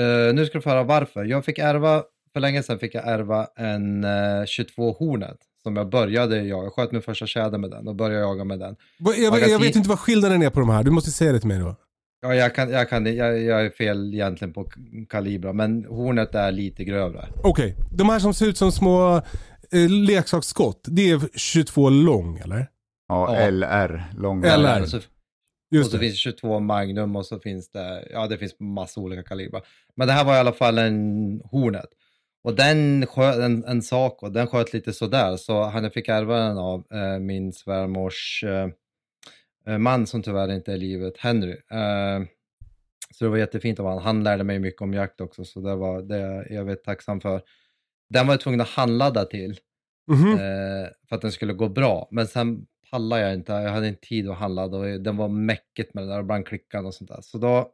eh, nu ska du få höra varför. Jag fick ärva, för länge sedan fick jag ärva en eh, 22 Hornet som jag började jaga. Jag sköt min första tjäder med den och började jaga med den. Jag, jag Magasin- vet inte vad skillnaden är på de här, du måste säga det till mig då. Ja, jag, kan, jag, kan, jag, jag är fel egentligen på kalibra, men Hornet är lite grövre. Okej, de här som ser ut som små eh, leksaksskott, det är 22 lång eller? Ja, Ja. LR, lång LR. Och så, och Just så det. finns det 22 Magnum och så finns det, ja det finns massa olika kalibrar. Men det här var i alla fall en Hornet. Och den sköt, en, en sak och den sköt lite sådär. Så han jag fick ärva den av eh, min svärmors eh, man som tyvärr inte är i livet, Henry. Eh, så det var jättefint av honom. Han lärde mig mycket om jakt också, så det var det är jag vet tacksam för. Den var jag tvungen att handladda till Mhm. eh, för att den skulle gå bra. Men sen pallade jag inte, jag hade inte tid att handladda och den var mäckigt med det där, ibland klickade och sånt där. Så då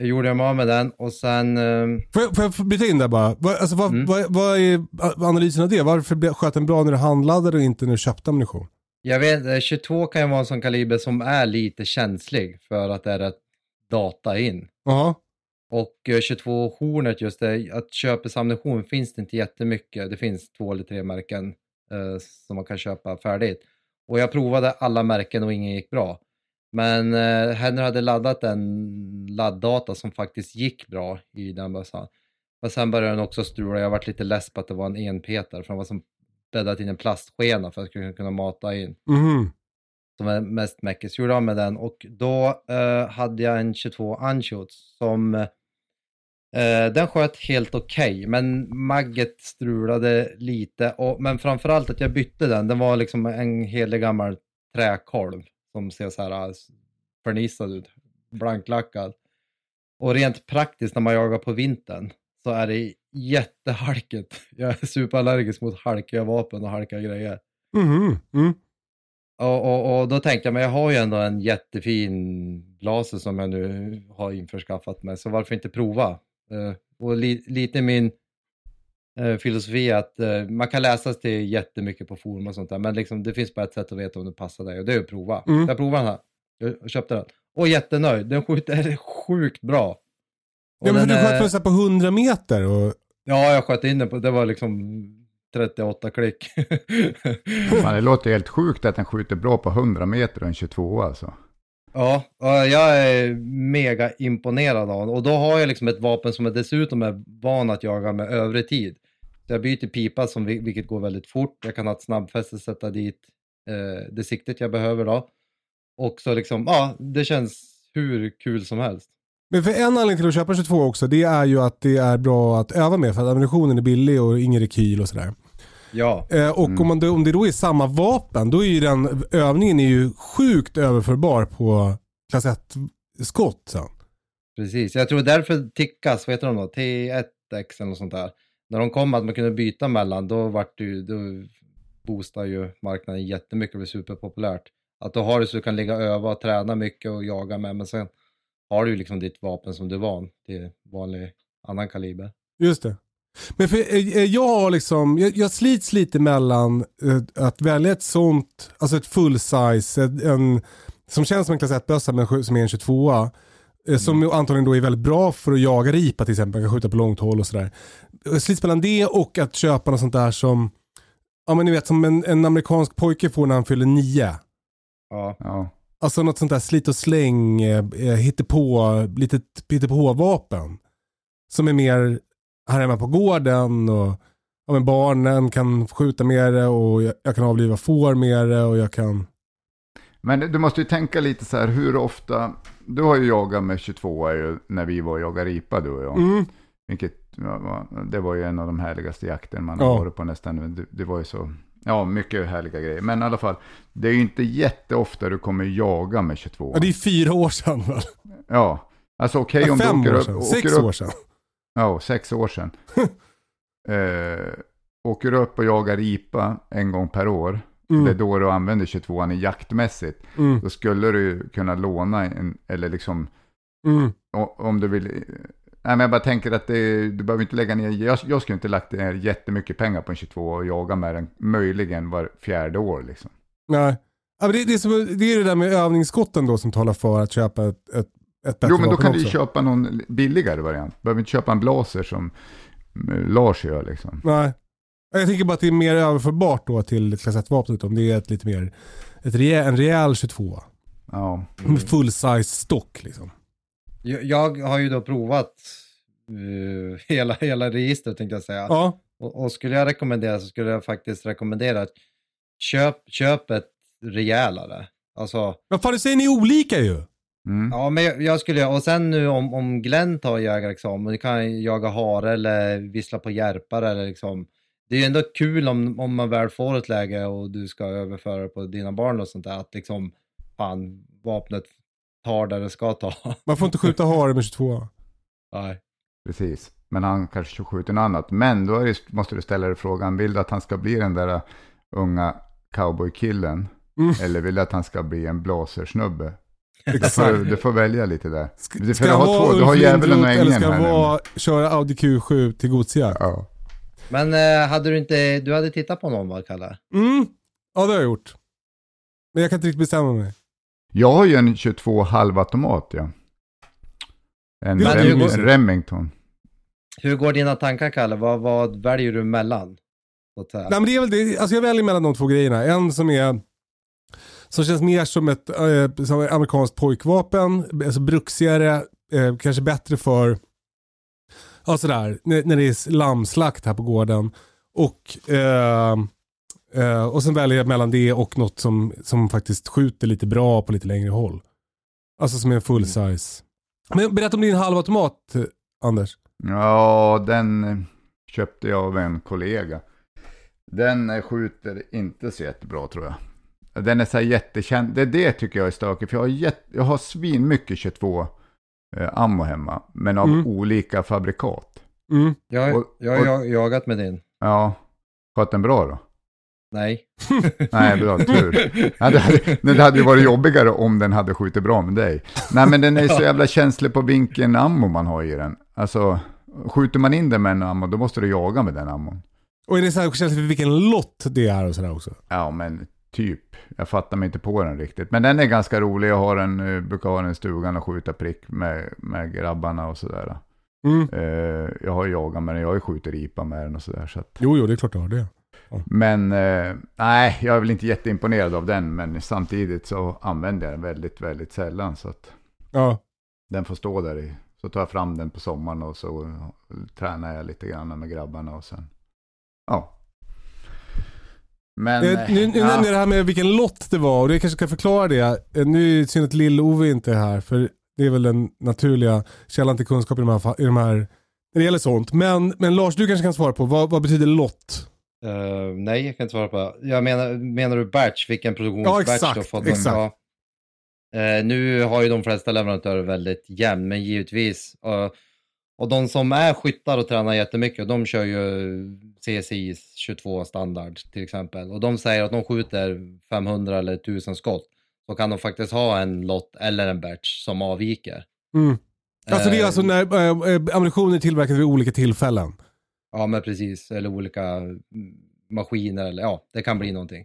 gjorde jag mig av med den och sen eh, Får jag, får jag bryta in där bara? Vad, alltså, vad, Mm. vad, vad är analysen av det? Varför sköt den bra när du handlade och inte när du köpte ammunition? Jag vet, eh, 22 kan ju vara en sån kaliber som är lite känslig för att det är rätt data in. Jaha. Och eh, 22 hornet just det, att köpesammunition finns det inte jättemycket. Det finns två eller tre märken eh, som man kan köpa färdigt. Och jag provade alla märken och ingen gick bra. Men eh, Henry hade laddat en ladddata som faktiskt gick bra i den bössan. Men sen började den också strula. Jag varit lite less på att det var en enpetare för den var som bäddat in en plastskena för att kunna mata in. Mhm. Som är mest mäckigt. Så gjorde av med den och då eh, hade jag en 22 Unshoots som eh, den sköt helt okej men magget strulade lite. Och, men framförallt att jag bytte den. Den var liksom en helig gammal träkolv som ser så här eh, fernissad ut. Blanklackad. Och rent praktiskt när man jagar på vintern så är det jättehalkigt. [laughs] Jag är superallergisk mot halkiga vapen och halkiga grejer. Mhm. Mm. Och, och, och då tänkte jag, men jag har ju ändå en jättefin blaser som jag nu har införskaffat mig, så varför inte prova? Eh, och li, lite min eh, filosofi är att eh, man kan läsa sig till jättemycket på forum och sånt där, men liksom, det finns bara ett sätt att veta om det passar dig och det är att prova. Mm. Jag provade den här, jag köpte den och jättenöjd, den skjuter [laughs] sjukt bra. Ja, men för du sköt är- för så här på 100 meter och... Ja, jag sköt in den på, det var liksom 38 klick. Fan, det låter helt sjukt att den skjuter bra på 100 meter och en 22 alltså. Ja, och jag är mega imponerad av den. Och då har jag liksom ett vapen som jag dessutom är van att jaga med övrig tid. Så jag byter pipa, som, vil- vilket går väldigt fort. Jag kan ha ett snabbfäste, sätta dit eh, det siktet jag behöver då. Och så liksom, ja, det känns hur kul som helst. Men för en anledning till att köpa 22 också, det är ju att det är bra att öva med för att ammunitionen är billig och ingen rekyl och sådär. Ja, Eh, och om, man, om det då är samma vapen, då är ju den övningen är ju sjukt överförbar på klass 1-skott sen. precis. Jag tror därför Tickas, vad heter de då? T1X eller något sånt där. När de kom att man kunde byta mellan, då vart det då boostar ju marknaden jättemycket och blir superpopulärt. Att då har du så du kan ligga och öva och träna mycket och jaga med, men sen har du ju liksom ditt vapen som du är van till vanlig annan kaliber. Just det. Men för, eh, eh, jag har liksom, jag, jag slits lite mellan eh, att välja ett sånt, alltså ett full size, ett- en, som känns som en klass 1-bössa men som är en 22 eh, Som ju antagligen då är väldigt bra för att jaga ripa till exempel, man kan skjuta på långt håll och sådär. Jag slits mellan det och att köpa något sånt där som, ja men ni vet som en, en amerikansk pojke får när han fyller nio. Ja, Ja. Alltså något sånt där slit och släng, eh, eh, hittepå, litet hittepå-vapen. Som är mer här hemma på gården och ja, men barnen kan skjuta med det och jag, jag kan avliva får med det och jag kan... Men du måste ju tänka lite så här, hur ofta, du har ju jagat med 22 ju när vi var och jagade ripa du och jag. Mm. Vilket, det var ju en av de härligaste jakter man Ja. har varit på nästan. Det, det var ju så, ja mycket härliga grejer. Men i alla fall, det är ju inte jätteofta du kommer jaga med 22. Ja, det är fyra år sedan väl? Ja, alltså okej om du Fem åker år upp, sedan, åker sex upp år sedan. Ja, sex år sedan. [laughs] eh, åker du upp och jagar ripa en gång per år. Mm. Det är då du använder 22an i jaktmässigt. Mm. Då skulle du kunna låna en, eller liksom, Mm. om du vill. Nej men jag bara tänker att det, du behöver inte lägga ner, jag, jag skulle inte lagt ner jättemycket pengar på en 22 och jaga med den möjligen var fjärde år liksom. Nej. Ja, men det, det, är som, det är det där med övningsskotten då som talar för att köpa ett, ett, ett bättre Jo men då kan du också. ju köpa någon billigare variant. Behöver inte köpa en blaser som eh, Lars gör liksom. Nej. Jag tänker bara att det är mer överförbart då till klass 1-vapnet om det är ett lite mer, ett rejäl, en rejäl 22. Ja. Med full size stock liksom. Jag, jag har ju då provat eh, [laughs] hela, hela registret tänkte jag säga. Ja. Och, och skulle jag rekommendera så skulle jag faktiskt rekommendera att köp, köp ett rejälare. Alltså, Vad fan, säger ni olika ju. Mm. ja men jag, jag skulle, och sen nu om, om Glenn tar jägarexamen, du kan jaga hare eller vissla på järpar eller liksom. Det är ju ändå kul om, om man väl får ett läge och du ska överföra det på dina barn och sånt där, att liksom, fan, vapnet tar där det ska ta. Man får inte skjuta hare med 22. Nej. Precis, men han kanske skjuter något annat. Men då är det, måste du ställa dig frågan, vill du att han ska bli den där unga cowboykillen? Mm. Eller vill du att han ska bli en blasersnubbe? [laughs] Du får, du får välja lite där. Ska, Du- ska vara två- du har djävulen och Lindroth eller ängeln ska vara, köra Audi Q7 till godsjakt? Ja. Men eh, hade du inte, du hade tittat på någon va, Kalle? Mm. Ja, det har jag gjort. Men jag kan inte riktigt bestämma mig. Jag har ju en 22 halvautomat ja. En låter Rem mysigt. Remington. Hur går dina tankar Kalle? Vad, vad väljer du mellan? Nej, men det är väl det, alltså jag väljer mellan de två grejerna. En som är som känns mer som ett eh, som ett amerikanskt pojkvapen, alltså bruksigare, eh, kanske bättre för ja, sådär, när, när det är lammslakt här på gården. Och, eh, eh, och sen väljer jag mellan det och något som, som faktiskt skjuter lite bra på lite längre håll. Alltså som är en full size. Men berätta om din halvautomat, Anders. Ja, den eh, köpte jag av en kollega. Den eh, skjuter inte så jättebra tror jag. Den är så här jättekänd. Det är det tycker jag är stökigt. För jag har, jätte, jag har svin mycket 22 eh, ammo hemma. Men av Mm. olika fabrikat. Mm. Jag, Och- jag har jag, jagat med din. Ja, sköt den bra då? Nej. [laughs] Nej, bra, tur. Ja, det, hade, det hade ju varit jobbigare om den hade skjutit bra med dig. Nej, men den är så jävla känslig på vilken ammo man har i den. Alltså, skjuter man in den med en ammo, då måste du jaga med den ammon. Och är det så här känsligt för vilken lott det är och sådär också? Ja, men typ. Jag fattar mig inte på den riktigt. Men den är ganska rolig. Jag har en, eh, brukar ha den i stugan och skjuta prick med, med grabbarna och sådär. Mm. Eh, jag har jagat med den, jag har ju skjutit ripa med den och sådär. Så att, Jo, jo, det är klart du har det. Men eh, nej, jag är väl inte jätteimponerad av den. Men samtidigt så använder jag den väldigt, väldigt sällan. Så att Ja. den får stå där i. Så tar jag fram den på sommaren och så tränar jag lite grann med grabbarna och sen, ja. Men, Eh, nu nu ja. nämnde jag det här med vilken lott det var och det kanske ska förklara det. Eh, nu är det synd att Lill-Ove inte är här för det är väl den naturliga källan till kunskap i de här, i de här när det gäller sånt. Men, men Lars, du kanske kan svara på vad, vad betyder lott? Eh, nej, jag kan inte svara på det. Jag menar, menar du batch? Vilken Ja, produktionsbatch exakt, du har fått? exakt. Ja. Eh, nu har ju de flesta leverantörer väldigt jämn, men givetvis. eh, och de som är skyttar och tränar jättemycket, de kör ju CSI 22 standard till exempel. Och de säger att de skjuter 500 eller 1000 skott. Så kan de faktiskt ha en lott eller en batch som avviker. Mm. Alltså det är alltså när ammunition är tillverkad vid olika tillfällen. Ja, men precis. Eller olika mm, maskiner eller ja, det kan bli någonting.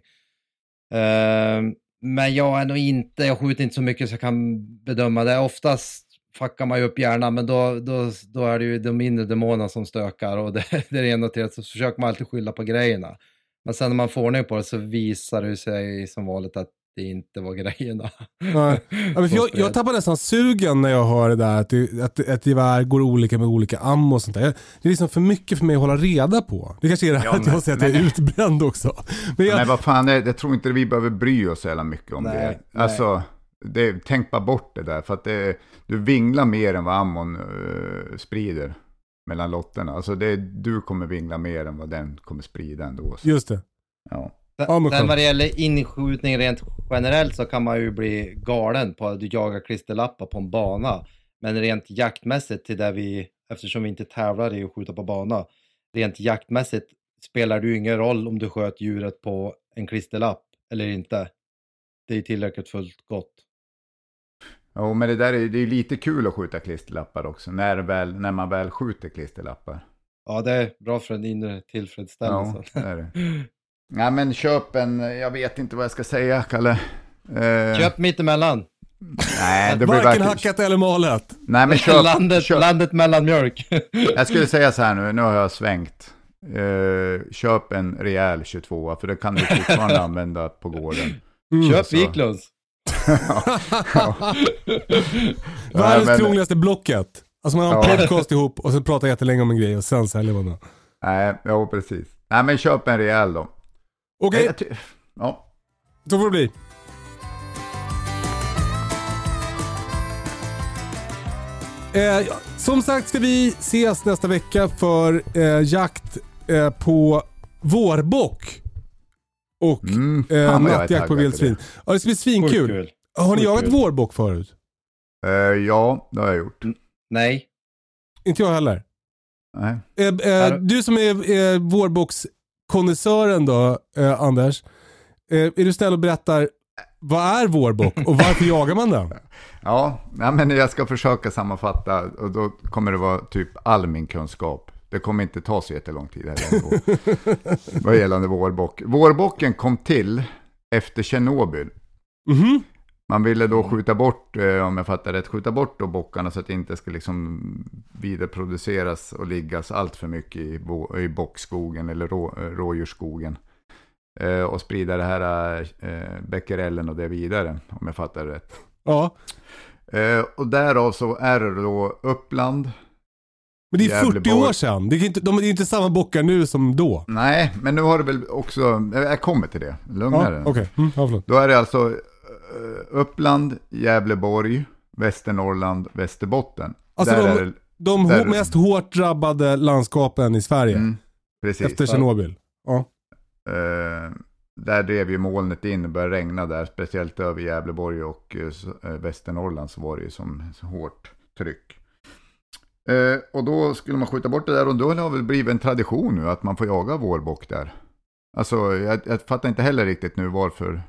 Ehm, men jag är nog inte, jag skjuter inte så mycket så jag kan bedöma det. Oftast fuckar man ju upp hjärnan, men då, då, då är det ju de inre demonerna som stökar och [laughs] det, det är det ena till att så försöker man alltid skylla på grejerna. Men sen när man får ordning på det så visar det sig som vanligt att det inte var grejerna. Nej. [laughs] Ja, men jag, jag tappar nästan sugen när jag hör det där att, det, att, att gevär går olika med olika ammo och sånt där. Det är liksom för mycket för mig att hålla reda på. Det kanske är det här Ja, att jag men- säger att jag är utbränd också. Men jag, Men vad fan, det, jag tror inte vi behöver bry oss så jävla mycket om Nej, det. nej. Alltså, det, tänk bara bort det där. För att det, du vinglar mer än vad ammon eh, sprider mellan lotterna. Alltså det, du kommer vingla mer än vad den kommer sprida ändå. Så, just det. ja. Ja, men Sen vad det gäller inskjutning rent generellt så kan man ju bli galen på att du jagar klisterlappar på en bana. Men rent jaktmässigt till där vi, eftersom vi inte tävlar i att skjuta på bana, rent jaktmässigt spelar det ju ingen roll om du sköt djuret på en klisterlapp eller inte. Det är tillräckligt fullt gott. Jo, men det där är, det är lite kul att skjuta klisterlappar också. När, väl, när man väl skjuter klisterlappar. Ja, det är bra för den inre Ja, tillfredsställelsen. det är det. [laughs] Nej, men köp en, jag vet inte vad jag ska säga, Kalle. Eh, Köp mittemellan. Nej, det blir Varken verkligen... hackat eller malet. Nej, men köp, landet, köp. landet mellan mjölk. [laughs] Jag skulle säga så här nu, nu har jag svängt. Eh, köp en rejäl 22 för det kan du fortfarande [laughs] använda på gården. Mm. Köp alltså. Wiklunds. [laughs] Världens men- krångligaste blocket. Alltså man har en Ja. podcast ihop och så pratar jättelänge om en grej och sen säljer man den. Nej, ja precis. Nej, men köp en rejäl då. Okej, ty- Ja. så får det bli. Eh, som sagt ska vi ses nästa vecka för eh, jakt eh, på vårbock. Och Mm, eh, nattjakt på vildsvin. Ja, det ska bli svinkul. kul. Har ni jagat vårbock förut? Eh, ja, det har jag gjort. Nej. Inte jag heller. Nej. Eh, eh, du som är eh, vårbockskonnässören då, eh, Anders. Eh, är du snäll och berättar, vad är vårbock och varför jagar man den? [laughs] Ja, men jag ska försöka sammanfatta och då kommer det vara typ all min kunskap. Det kommer inte ta så jättelång tid heller. [laughs] Vad gällande vårbock. Vårbocken kom till efter Tjernobyl. Mhm. Man ville då skjuta bort, eh, om jag fattar rätt, skjuta bort då bockarna så att det inte ska liksom vidareproduceras och liggas allt för mycket i, bo, i bockskogen eller rå, eh, rådjursskogen. Eh, och sprida det här becquerellen och det vidare, om jag fattar rätt. Ja. Och därav så är det då Uppland. Men det är 40 Gävleborg. år sedan. Det är, inte, de, det är inte samma bockar nu som då. Nej, men nu har det väl också, jag kommer till det, lugna Ja, dig. Okej, mm, ja. Då är det alltså Uppland, Gävleborg, Västernorrland, Västerbotten. Alltså Där de, är de där- mest hårt drabbade landskapen i Sverige. mm, precis. efter Tjernobyl. Ja. Eh, där drev ju molnet in och började regna där, speciellt över Gävleborg och eh, eh, Västernorrland så var det ju som hårt tryck. Eh, och då skulle man skjuta bort det där och då har det väl blivit en tradition nu att man får jaga vårbock där. Alltså jag, jag fattar inte heller riktigt nu varför.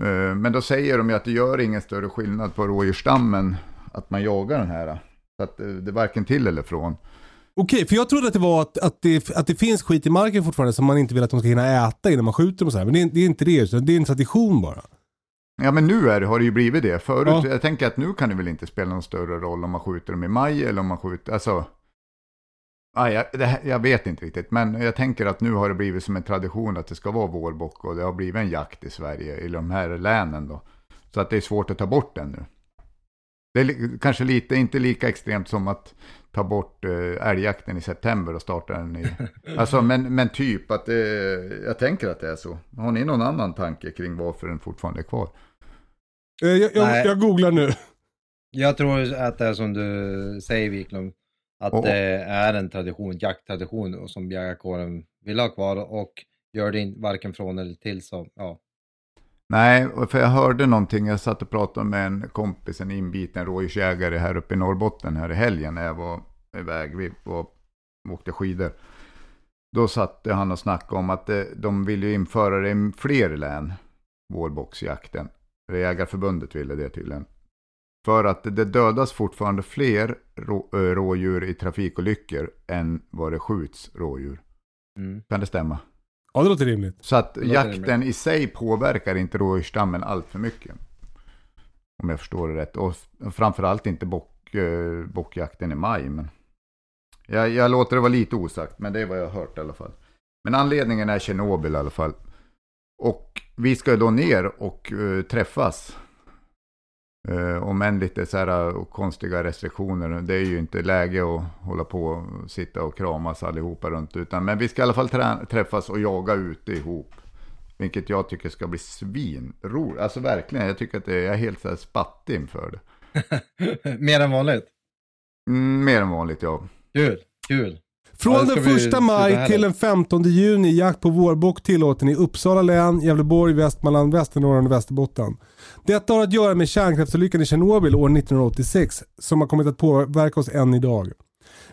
Eh, men då säger de ju att det gör ingen större skillnad på rådjursstammen att man jagar den här. Så att eh, det är varken till eller från. Okej, för jag trodde att det var att, att, det, att det finns skit i marken fortfarande som man inte vill att de ska hinna äta innan man skjuter dem så här. Men det är, det är inte det, utan det är en tradition bara. Ja men nu är har det ju blivit det. Förut, Ja. jag tänker att nu kan det väl inte spela någon större roll om man skjuter dem i maj eller om man skjuter, alltså. Ja, jag, det, jag vet inte riktigt, men jag tänker att nu har det blivit som en tradition att det ska vara vårbock och det har blivit en jakt i Sverige, i de här länen då. Så att det är svårt att ta bort den nu. Det är li- kanske lite, inte lika extremt som att ta bort eh, älgjakten i september och starta den i... [laughs] Alltså, men, men typ att det, jag tänker att det är så. Har ni någon annan tanke kring varför den fortfarande är kvar? Eh, Jag, jag, Nej. jag googlar nu. Jag tror att det är som du säger Wiklund, att Och- det är en tradition, jakttradition som jägarkåren vill ha kvar och gör det in, varken från eller till så, ja. Nej, för jag hörde någonting, jag satt och pratade med en kompis, en inbiten rådjursjägare här uppe i Norrbotten här i helgen när jag var iväg, vi var, åkte skidor. Då satt han och snackade om att det, de ville ju införa det i fler län, vårboxjakten. Jägarförbundet ville det tydligen. För att det dödas fortfarande fler rå, rådjur i trafikolyckor än vad det skjuts rådjur. Mm. Kan det stämma? Ja, det låter rimligt. Så att jakten i sig påverkar inte rådjursstammen allt för mycket. Om jag förstår det rätt. Och framförallt inte bock, eh, bockjakten i maj. Men jag, jag låter det vara lite osagt, men det är vad jag har hört i alla fall. Men anledningen är Tjernobyl i alla fall. Och vi ska då ner och eh, träffas. Uh, om än lite så här eh, konstiga restriktioner. Det är ju inte läge att hålla på och sitta och kramas allihopa runt. Utan, men vi ska i alla fall trä- träffas och jaga ute ihop. Vilket jag tycker ska bli svinroligt. Alltså verkligen, jag tycker att det är, jag är helt så här spattig inför det. [laughs] Mer än vanligt. Mm, mer än vanligt ja. Kul, kul. Från Ja, den första maj till den 15 juni jakt på vårbock tillåten i Uppsala län, Gävleborg, Västmanland, Västernorrland och Västerbotten. Detta har att göra med kärnkraftsolyckan i Tjernobyl år 1986 som har kommit att påverka oss än idag.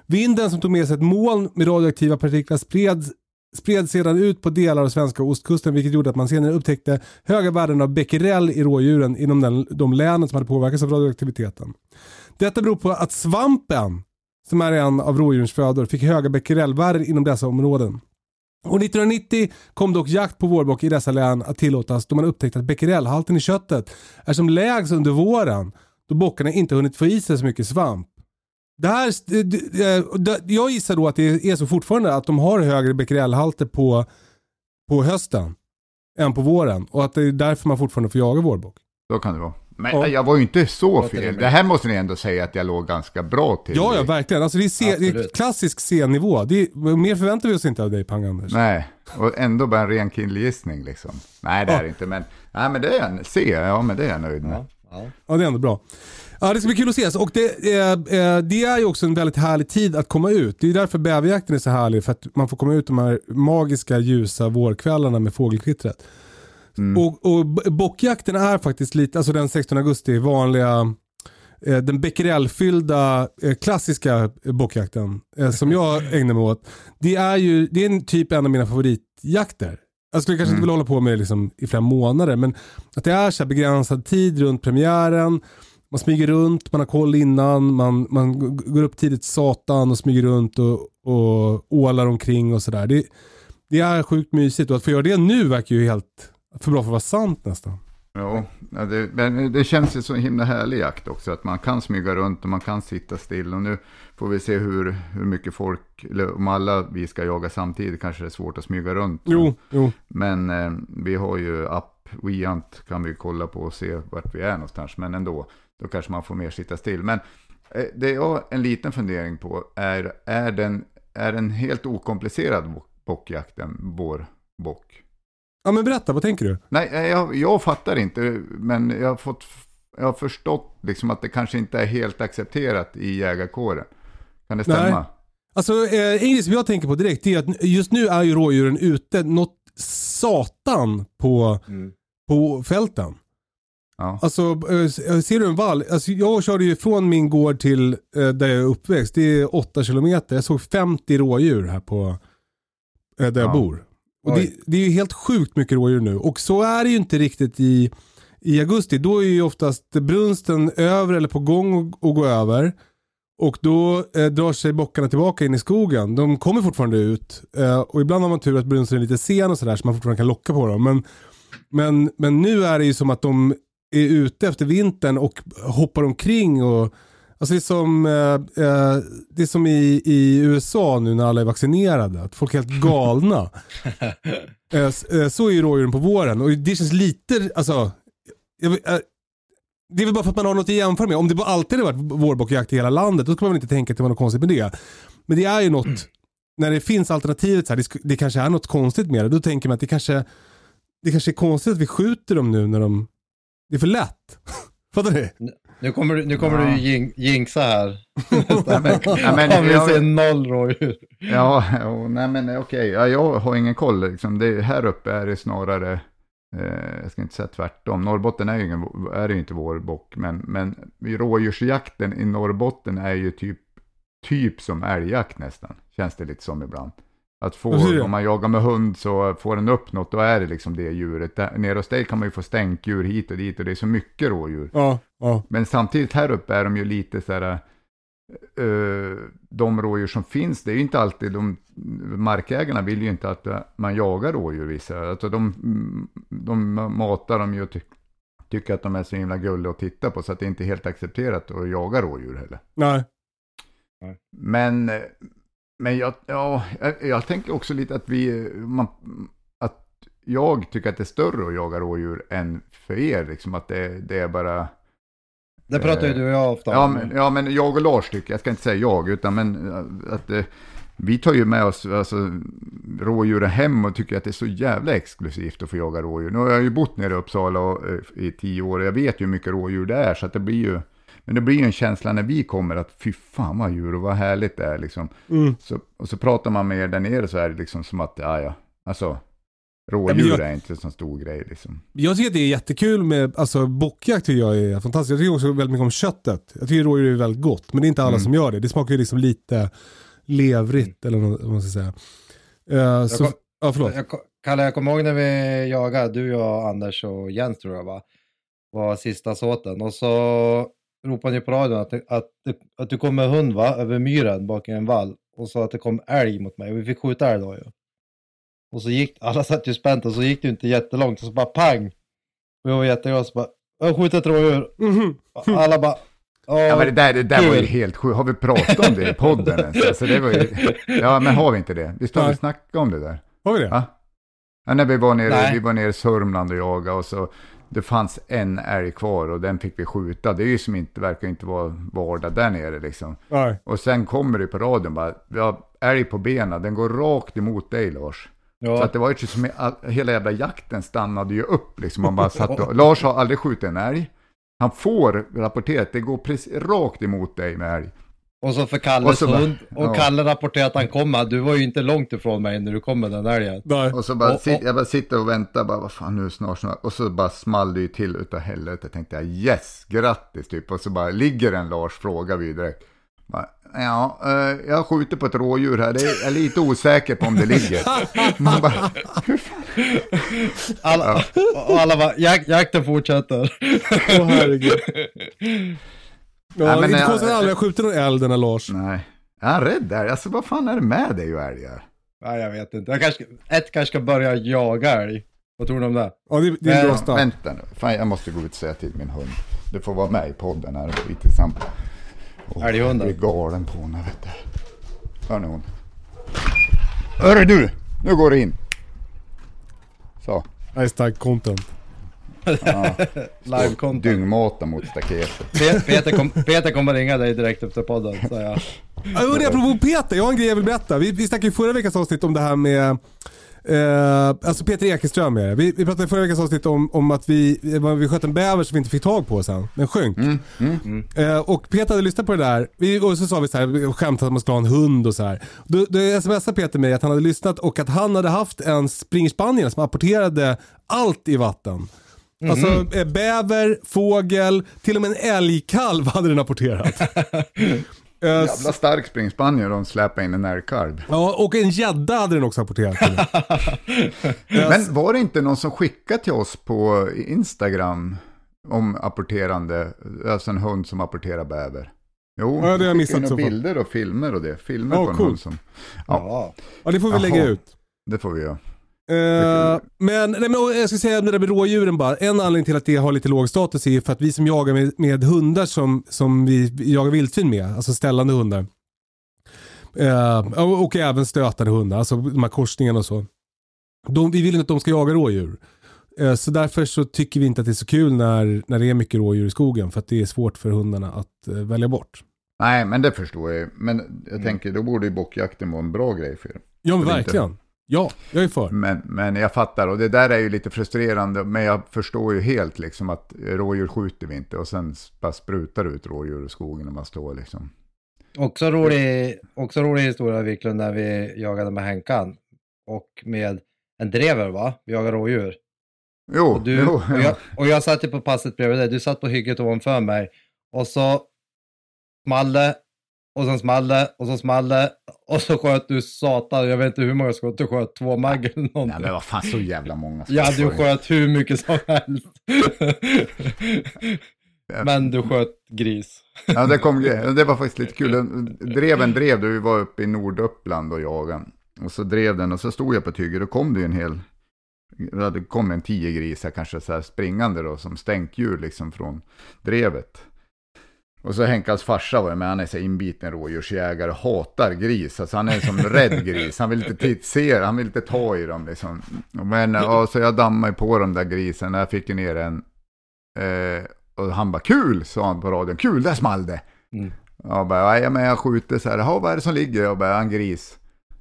Vinden som tog med sig ett moln med radioaktiva partiklar spreds spred sedan ut på delar av svenska ostkusten vilket gjorde att man senare upptäckte höga värden av becquerel i rådjuren inom den, de länen som hade påverkats av radioaktiviteten. Detta beror på att svampen som är en av rådjurens födor, fick höga becquerelvärden inom dessa områden. År 1990 kom dock jakt på vårbock i dessa län att tillåtas då man upptäckte att becquerelhalten i köttet är som lägst under våren då bockarna inte hunnit få i sig så mycket svamp. Det här, eh, jag gissar då att det är så fortfarande att de har högre becquerelhalter på, på hösten än på våren och att det är därför man fortfarande får jaga vårbock. Så kan det vara. Men Ja. jag var ju inte så fel. Det här måste ni ändå säga att jag låg ganska bra till. Ja, ja verkligen. Alltså det, är C, det är klassisk C-nivå. Mer förväntar vi oss inte av dig Pang-Anders. Nej, och ändå bara en ren killgissning liksom. Nej, det är Ja. det inte, men, nej, men det är en C, ja men det är jag nöjd med. Ja, ja. Ja, det är ändå bra. Ja, det ska bli kul att ses. Och det, eh, eh, det är ju också en väldigt härlig tid att komma ut. Det är därför bäverjakten är så härlig. För att man får komma ut de här magiska ljusa vårkvällarna med fågelkvittret. Och, och b- bockjakten är faktiskt lite, alltså den 16 augusti, vanliga eh, den becquerelfyllda eh, klassiska bockjakten eh, som jag ägnar mig åt. Det är ju det är en typ en av mina favoritjakter. Jag skulle kanske inte vilja hålla på med det liksom i flera månader men att det är så här begränsad tid runt premiären. Man smyger runt, man har koll innan, man, man går upp tidigt satan och smyger runt och, och ålar omkring och sådär. Det, det är sjukt mysigt och att få göra det nu verkar ju helt för bra för att vara sant nästan. Ja, ja, det, men det känns ju så himla härlig jakt också. Att man kan smyga runt och man kan sitta still. Och nu får vi se hur, hur mycket folk, eller om alla vi ska jaga samtidigt kanske det är svårt att smyga runt. Jo, jo. Men eh, vi har ju app, Weant kan vi kolla på och se vart vi är någonstans. Men ändå, då kanske man får mer sitta still. Men eh, det jag har en liten fundering på är, är den, är den helt okomplicerad bo- bockjakten, vår bock? Ja men berätta, vad tänker du? Nej, eh, jag, jag fattar inte, men jag har, fått, jag har förstått liksom att det kanske inte är helt accepterat i jägarkåren. Kan det stämma? Nej. Alltså eh, en grej som jag tänker på direkt är att just nu är ju rådjuren ute något satan på, Mm. på fälten. Ja. Alltså eh, ser du en vall? Alltså, jag körde ju från min gård till eh, där jag är uppväxt. Det är 8 kilometer. Jag såg 50 rådjur här på eh, där jag Ja. bor. Och det, det är ju helt sjukt mycket rådjur nu. Och så är det ju inte riktigt i, i augusti. Då är ju oftast brunsten över eller på gång att gå över. Och då eh, drar sig bockarna tillbaka in i skogen. De kommer fortfarande ut. Eh, och ibland har man tur att brunsten är lite sen och sådär så man fortfarande kan locka på dem. Men, men, men nu är det ju som att de är ute efter vintern och hoppar omkring. Och, alltså det är som, eh, eh, det är som i, i USA nu när alla är vaccinerade. Att folk är helt galna. [laughs] eh, eh, så är ju rådjuren på våren. Och det känns lite, alltså. Jag, eh, det är väl bara för att man har något att jämföra med. Om det bara alltid hade varit vårbockjakt i hela landet, då ska man väl inte tänka att det var något konstigt med det. Men det är ju något, [clears throat] när det finns alternativet så här, det, det kanske är något konstigt med det. Då tänker man att det kanske, det kanske är konstigt att vi skjuter dem nu när de, det är för lätt. [laughs] Fattar du? Nu kommer du, nu kommer Ja. du jin- jinxa här. Ja, men, ja, men, Om vi jag, ser noll rådjur. Ja, ja, nej men [laughs] okej, ja, jag har ingen koll. Liksom. Det, här uppe är det snarare, eh, jag ska inte säga tvärtom, Norrbotten är ju, ingen, är ju inte vår bock, men, men rådjursjakten i Norrbotten är ju typ, typ som älgjakt nästan, känns det lite som ibland. Att få, om man jagar med hund så får den upp något, då är det liksom det djuret. Där, nere hos dig kan man ju få stänkdjur hit och dit och det är så mycket rådjur. Ja, ja. Men samtidigt här uppe är de ju lite så här, eh, de rådjur som finns, det är ju inte alltid de, markägarna vill ju inte att eh, man jagar rådjur vissa. Alltså de, mm, de matar dem ju och ty, tycker att de är så himla gulliga att titta på så att det inte är helt accepterat att jaga rådjur heller. Nej. Men, eh, men jag, ja, jag, jag tänker också lite att vi, eh, man, att jag tycker att det är större att jaga rådjur än för er, liksom att det, det är bara Det pratar ju du och jag ofta Ja om. men, ja, men jag och Lars tycker, jag ska inte säga jag, utan men äh, att eh, vi tar ju med oss alltså, rådjuren hem och tycker att det är så jävla exklusivt att få jaga rådjur. Nu har jag ju bott nere i Uppsala och, eh, i tio år och jag vet ju hur mycket rådjur det är, så att det blir ju, men det blir ju en känsla när vi kommer att fy fan vad djur och vad härligt det är liksom. Mm. Så, och så pratar man med er där nere så är det liksom som att, ja ja, alltså rådjur jag- är inte en sån stor grej liksom. Jag tycker att det är jättekul med, alltså bockjakt tycker jag är fantastiskt. Jag tycker också väldigt mycket om köttet. Jag tycker rådjur är väldigt gott, men det är inte alla Mm. som gör det. Det smakar ju liksom lite levrigt eller vad man ska säga. Eh, så, kom- ja, förlåt. Jag, Kalle, jag kommer ihåg när vi jagade, du, jag, Anders och Jens tror jag va, var sista såten. Och så ropade ni på radion att, det- att, det- att du kom med hund va, över myren bakom en vall. Och sa att det kom älg mot mig och vi fick skjuta älg då ju. Och så gick, [laughs] alla satt ju spänt och så gick det inte jättelångt och så bara pang. Och jag var jätteglad så bara, jag har skjutit ett rådjur. [laughs] Alla bara, Ja men det där, det där var ju helt sjukt. Har vi pratat om det i podden ens? [laughs] Alltså, det var ju... Ja men har vi inte det? Visst har vi snackat om det där? Har vi det? Ja. Ja, när vi var nere, Nej. vi var nere i Sörmland och jagade och så det fanns en älg kvar och den fick vi skjuta. Det är ju som inte, verkar inte vara vardag där nere liksom. Nej. Och sen kommer det på radion bara, vi har älg på benen, den går rakt emot dig Lars. Så ja. att det var ju som all, hela jävla jakten stannade ju upp liksom. Man bara satt och, Lars har aldrig skjutit en älg. Han får rapporterat, det går precis rakt emot dig med älg. Och så för Kalles Och så bara- hund. Och ja. Kalle rapporterade att han kommer. Du var ju inte långt ifrån mig när du kom med den älgen. Nej. Och så bara, Och- sit, och- jag bara sitter och väntar, bara vad fan nu snart, snart. Och så bara small det ju till utav helvete. Tänkte jag yes, grattis typ. Och så bara ligger en Lars, frågar vi direkt. Bara, ja, eh, jag skjuter på ett rådjur här, det är, jag är lite osäker på om det ligger. [laughs] Man bara, Alla, och alla bara, jak, jakten fortsätter. Åh herregud. [laughs] Ja, Nej, men inte jag- konstigt att aldrig har skjutit någon älg den här Lars. nej. Är han rädd där? Alltså vad fan är det med dig och älgar? Nej, jag vet inte. Jag kanske, ett kanske ska börja jaga älg. Vad tror du om det? Ja, det, det är en bra start. Vänta nu, fan jag måste gå ut och säga till min hund. Du får vara med i podden här och vi tillsammans. Åh, Älghunden. Jag blir galen på henne vet du. Hör nu hon. Hörru du! Nu går det in. Så. Det är stark content. Live-content. Dyngmata mot staketet. Pe- Peter, kom, Peter kommer ringa dig direkt efter podden, säger jag. Ja, hörni, apropå Peter, jag har en grej jag vill berätta. Vi, vi snackade i förra veckans avsnitt om det här med Eh, alltså Peter Ekeström är det. Vi, vi pratade i förra veckans avsnitt om, om att vi, vi sköt en bäver som vi inte fick tag på sen. Den sjönk. Eh, och Peter hade lyssnat på det där. Vi, och så sa vi så här, skämtade att man skulle ha en hund och så här. Då, då smsade Peter mig att han hade lyssnat och att han hade haft en springspaniel som apporterade allt i vatten. Alltså eh, bäver, fågel, till och med en älgkalv hade den apporterat. [laughs] Eh, Jävla stark springspaniel de släpade in en älgkalv. Ja, och en gädda hade den också apporterat. till. [laughs] Men var det inte någon som skickade till oss på Instagram om apporterande, alltså en hund som apporterar bäver? Jo, Ja, det har jag missat så bilder och filmer och det. Filmer Ja, på en coolt. hund som... Ja, Ja. Ja, det får vi Jaha. lägga ut. det får vi göra. Eh, men, nej, men jag ska säga det där med rådjuren bara. En anledning till att det har lite låg status är för att vi som jagar med, med hundar som, som vi jagar vildsvin med, alltså ställande hundar. Eh, och, även stötande hundar, alltså de här korsningarna och så. De, vi vill inte att de ska jaga rådjur. Eh, så därför så tycker vi inte att det är så kul när, när det är mycket rådjur i skogen. För att det är svårt för hundarna att välja bort. Nej, men det förstår jag. Men Mm. jag tänker, då borde ju bockjakten vara en bra grej för er. Ja men är inte- verkligen. Ja, jag är för. Men, men jag fattar, och det där är ju lite frustrerande, men jag förstår ju helt liksom att rådjur skjuter vi inte och sen bara sprutar ut rådjur i skogen när man står liksom. Också rolig, också rolig historia Wiklund när vi jagade med Henkan. Och med en drever va? Vi jagade rådjur. Jo, Och, du, jo, och, jag, och jag satt ju på passet bredvid dig, du satt på hygget ovanför mig. Och så small det, och sen small det, och så small det, och så sköt du satan, jag vet inte hur många skott du sköt, två magg eller Nej någonting. men vad fan, så jävla många skott Ja, du sköt hur mycket som helst. [laughs] Men du sköt gris. Ja, det kom. Det var faktiskt lite kul. [laughs] Dreven drev, vi var uppe i Norduppland och jagade. Och så drev den och så stod jag på tyget, då kom det ju en hel... Det kom en tio grisar kanske så här springande då, som stänkdjur liksom från drevet. Och så Henkans farsa var ju med, han är så inbiten rådjursjägare, hatar gris. Alltså han är som rädd gris, han vill inte se han vill inte ta i dem liksom. Men ja, så jag dammade på de där grisen, jag fick ju ner en. Eh, och han bara kul, sa han på radion, kul, där small det. Mm. Jag bara, ja men jag skjuter så här, vad är det som ligger? Jag bara, en gris.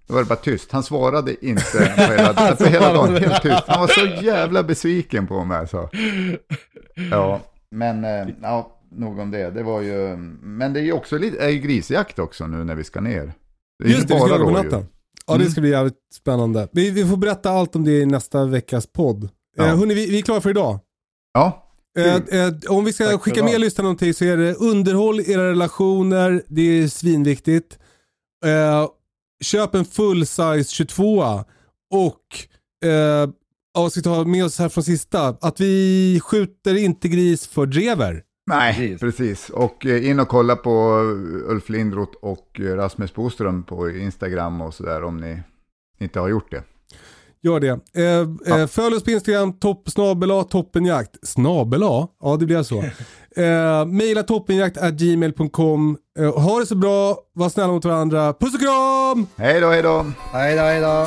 Då var det bara tyst, han svarade inte på hela, [laughs] på hela dagen, helt tyst. Han var så jävla besviken på mig alltså. Ja, men eh, ja, nog om det. Det var ju, men det är ju också lite, är ju grisjakt också nu när vi ska ner. Det är ju Just det, vi ska jaga på natten. Ja, det Mm. ska bli jävligt spännande. Vi, vi får berätta allt om det i nästa veckas podd. Ja. Eh, hörni, vi, vi är klara för idag. Ja, Eh, eh, om vi ska Tack skicka med lyssnarna någonting så är det underhåll era relationer, det är svinviktigt. Eh, köp en full size 22 och eh, vad ska vi ta med oss här från sista? Att vi skjuter inte gris för drever. Nej, Precis. precis. Och eh, in och kolla på Ulf Lindroth och eh, Rasmus Boström på Instagram och sådär om ni inte har gjort det. Gör det. Eh, eh, följ oss på Instagram, topp, snabel-a, toppenjakt. Snabel-a? Ja, det blir så. [laughs] eh, maila toppenjakt gmail.com. Eh, ha det så bra, var snälla mot varandra. Puss och kram! Hej då, hej då! Hej då, hej då.